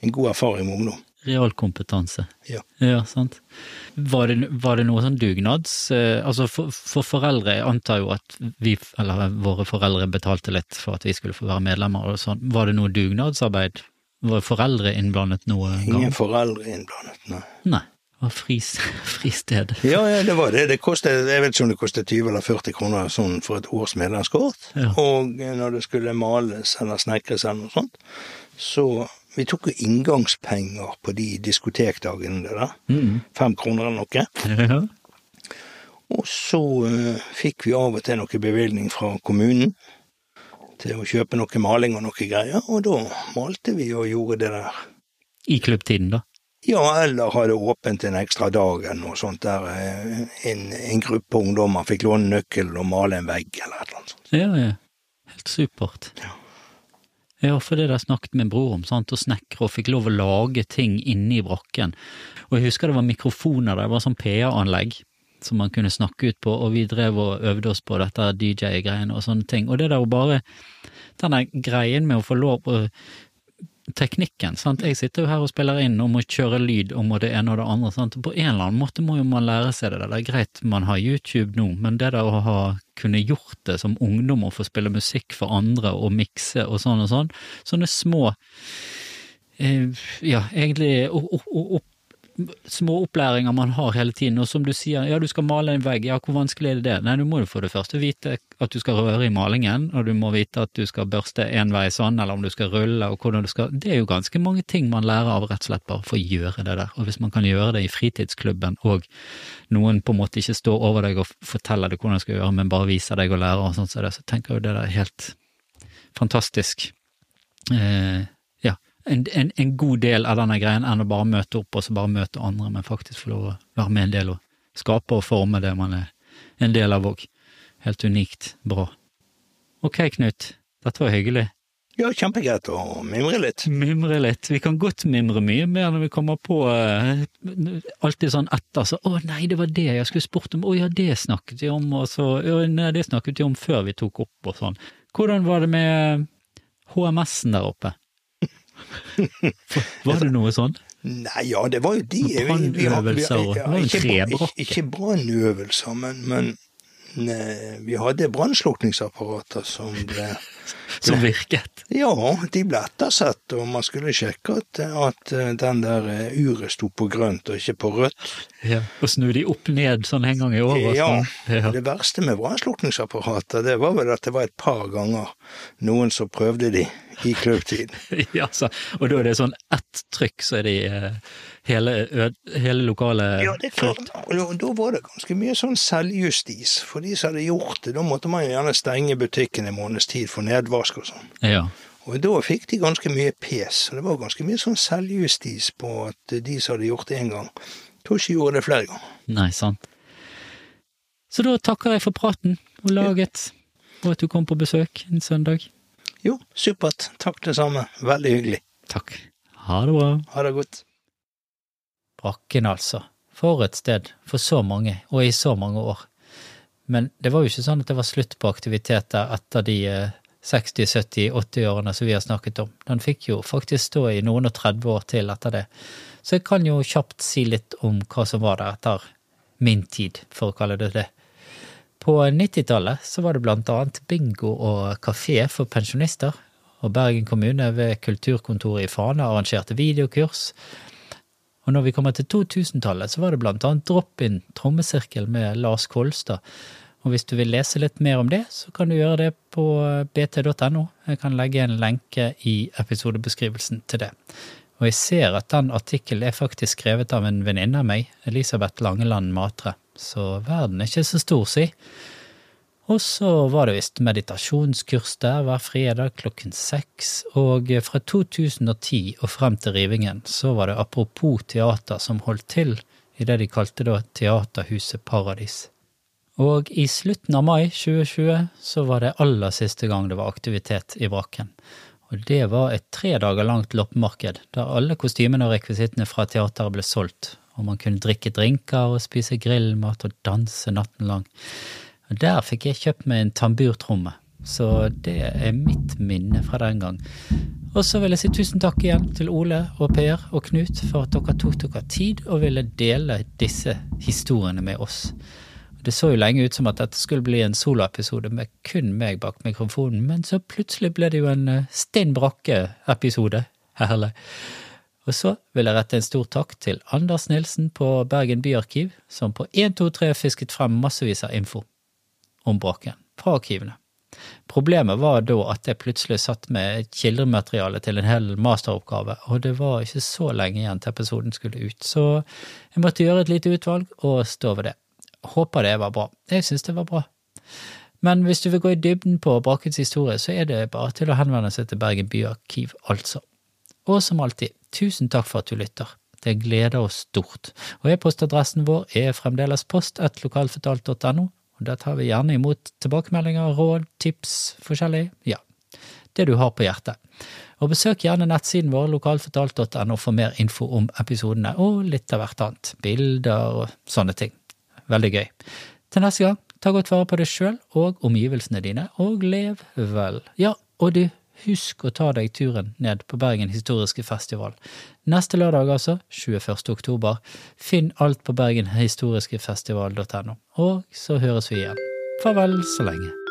en god erfaring med ungdom. Realkompetanse. Ja. Ja, sant. Var det, var det noe sånn dugnads eh, Altså for, for foreldre, jeg antar jo at vi, eller våre foreldre betalte litt for at vi skulle få være medlemmer og sånn. Var det noe dugnadsarbeid? Var foreldre innblandet noe Ingen gang? foreldre innblandet, nei. Nei. Det var fris, fristed. Ja, ja, det var det. Det kostet, jeg vet ikke om det kostet 20 eller 40 kroner sånn for et års medlemskort. Ja. Og eh, når det skulle males eller snekres eller noe sånt, så vi tok jo inngangspenger på de diskotekdagene der. Mm. Fem kroner eller noe. Ja. Og så uh, fikk vi av og til noe bevilgning fra kommunen til å kjøpe noe maling og noe greier, og da malte vi og gjorde det der. I klubbtiden, da. Ja, eller hadde åpent en ekstra dag eller noe sånt der eh, en, en gruppe ungdommer fikk låne nøkkel og male en vegg eller et eller annet sånt. Ja, ja. Helt supert. Ja. Ja, for det der snakket min bror om, sant, og snekre og fikk lov å lage ting inne i brakken. Og jeg husker det var mikrofoner der, det var sånn PA-anlegg som man kunne snakke ut på, og vi drev og øvde oss på dette DJ-greiene og sånne ting. Og det der å bare, den der greien med å få lov å teknikken, sant. Jeg sitter jo her og spiller inn og må kjøre lyd om det ene og det andre, sant. På en eller annen måte må jo man lære seg det. Det er greit man har YouTube nå, men det der å ha kunne gjort det som ungdom og få spille musikk for andre og mikse og sånn og sånn, sånne små eh, ja, egentlig opp, små opplæringer man har hele tiden. Og som du sier, ja, du skal male en vegg, ja, hvor vanskelig er det det? Nei, du må jo for det første vite at du skal røre i malingen, og du må vite at du skal børste en vei sånn, eller om du skal rulle, og hvordan du skal Det er jo ganske mange ting man lærer av rett og slett bare for å gjøre det der. Og hvis man kan gjøre det i fritidsklubben, og noen på en måte ikke står over deg og forteller deg hvordan du skal gjøre, men bare viser deg og lærer og sånn, så, det, så tenker jeg jo det der er helt fantastisk. Eh, en, en, en god del av denne greien enn å bare møte opp og så bare møte andre, men faktisk få lov å være med en del og skape og forme det man er en del av òg. Helt unikt bra. Ok, Knut, dette var hyggelig. Ja, kjempegreit å mimre litt. Mimre litt. Vi kan godt mimre mye mer når vi kommer på uh, alltid sånn etter, så å nei, det var det jeg skulle spurt om, å ja, det snakket vi om, og så å nei, det snakket vi om før vi tok opp og sånn. Hvordan var det med HMS-en der oppe? Var det noe sånn? Nei, ja, det var jo de Brannøvelser og- en ikke- brannøvelser, men, men ne, vi hadde brannslukningsapparater som ble Som virket? Ja, de ble ettersett, og man skulle sjekke at, at den der eh, uret sto på grønt og ikke på rødt. Ja. Og snu de opp ned sånn en gang i året? Ja, sånn. ja. det verste med brannslukningsapparater, det var vel at det var et par ganger noen som prøvde de i klubbtid. ja så, og da er det sånn ett trykk, så er de eh, hele, hele lokalet Ja, det er klart. Og da- var det ganske mye sånn selvjustis for de som hadde gjort det. Da måtte man jo gjerne stenge butikken en måneds tid for nedvask og sånn. Ja. Og da fikk de ganske mye pes. Og det var ganske mye sånn selvjustis på at de som hadde gjort det én gang, kanskje gjorde det flere ganger. Nei, sant. Så da takker jeg for praten og laget, og at du kom på besøk en søndag. Jo, supert. Takk det samme. Veldig hyggelig. Takk. Ha det bra. Ha det godt. Brakken, altså. For et sted. For så mange, og i så mange år. Men det var jo ikke sånn at det var slutt på aktiviteter etter de eh, 60-, 70-, 80-årene som vi har snakket om. Den fikk jo faktisk stå i noen og 30 år til etter det. Så jeg kan jo kjapt si litt om hva som var der etter min tid, for å kalle det det. På 90-tallet så var det blant annet bingo og kafé for pensjonister, og Bergen kommune ved kulturkontoret i Fana arrangerte videokurs. Og når vi kommer til 2000-tallet, så var det blant annet drop-in trommesirkel med Lars Kolstad. Og hvis du vil lese litt mer om det, så kan du gjøre det på bt.no. Jeg kan legge en lenke i episodebeskrivelsen til det. Og jeg ser at den artikkelen er faktisk skrevet av en venninne av meg, Elisabeth Langeland Matre. Så verden er ikke så stor, si. Og så var det visst meditasjonskurs der hver fredag klokken seks, og fra 2010 og frem til rivingen så var det Apropos teater som holdt til i det de kalte da Teaterhuset Paradis. Og i slutten av mai 2020 så var det aller siste gang det var aktivitet i Brakken. Og det var et tre dager langt loppemarked, der alle kostymene og rekvisittene fra teateret ble solgt, og man kunne drikke drinker og spise grillmat og danse natten lang. Og der fikk jeg kjøpt meg en tamburtromme, så det er mitt minne fra den gang. Og så vil jeg si tusen takk igjen til Ole og Per og Knut for at dere tok dere tid og ville dele disse historiene med oss. Det så jo lenge ut som at dette skulle bli en soloepisode med kun meg bak mikrofonen, men så plutselig ble det jo en eh, Stinn Brakke-episode. Herlig. Og så vil jeg rette en stor takk til Anders Nilsen på Bergen byarkiv, som på 123 fisket frem massevis av info om Brakken fra arkivene. Problemet var da at jeg plutselig satt med kildemateriale til en hel masteroppgave, og det var ikke så lenge igjen til episoden skulle ut, så jeg måtte gjøre et lite utvalg og stå ved det. Håper det var bra. Jeg syns det var bra. Men hvis du vil gå i dybden på Brakkens historie, så er det bare til å henvende seg til Bergen byarkiv, altså. Og som alltid, tusen takk for at du lytter. Det gleder oss stort. Og e-postadressen vår er fremdeles post1lokalfortalt.no, og der tar vi gjerne imot tilbakemeldinger, råd, tips, forskjellig, ja, det du har på hjertet. Og besøk gjerne nettsiden vår lokalfortalt.no for mer info om episodene, og litt av hvert annet, bilder og sånne ting. Veldig gøy. Til neste gang, ta godt vare på deg sjøl og omgivelsene dine, og lev vel. Ja, og du, husk å ta deg turen ned på Bergen historiske festival. Neste lørdag, altså, 21. oktober. Finn alt på bergenhistoriskefestival.no, og så høres vi igjen. Farvel så lenge.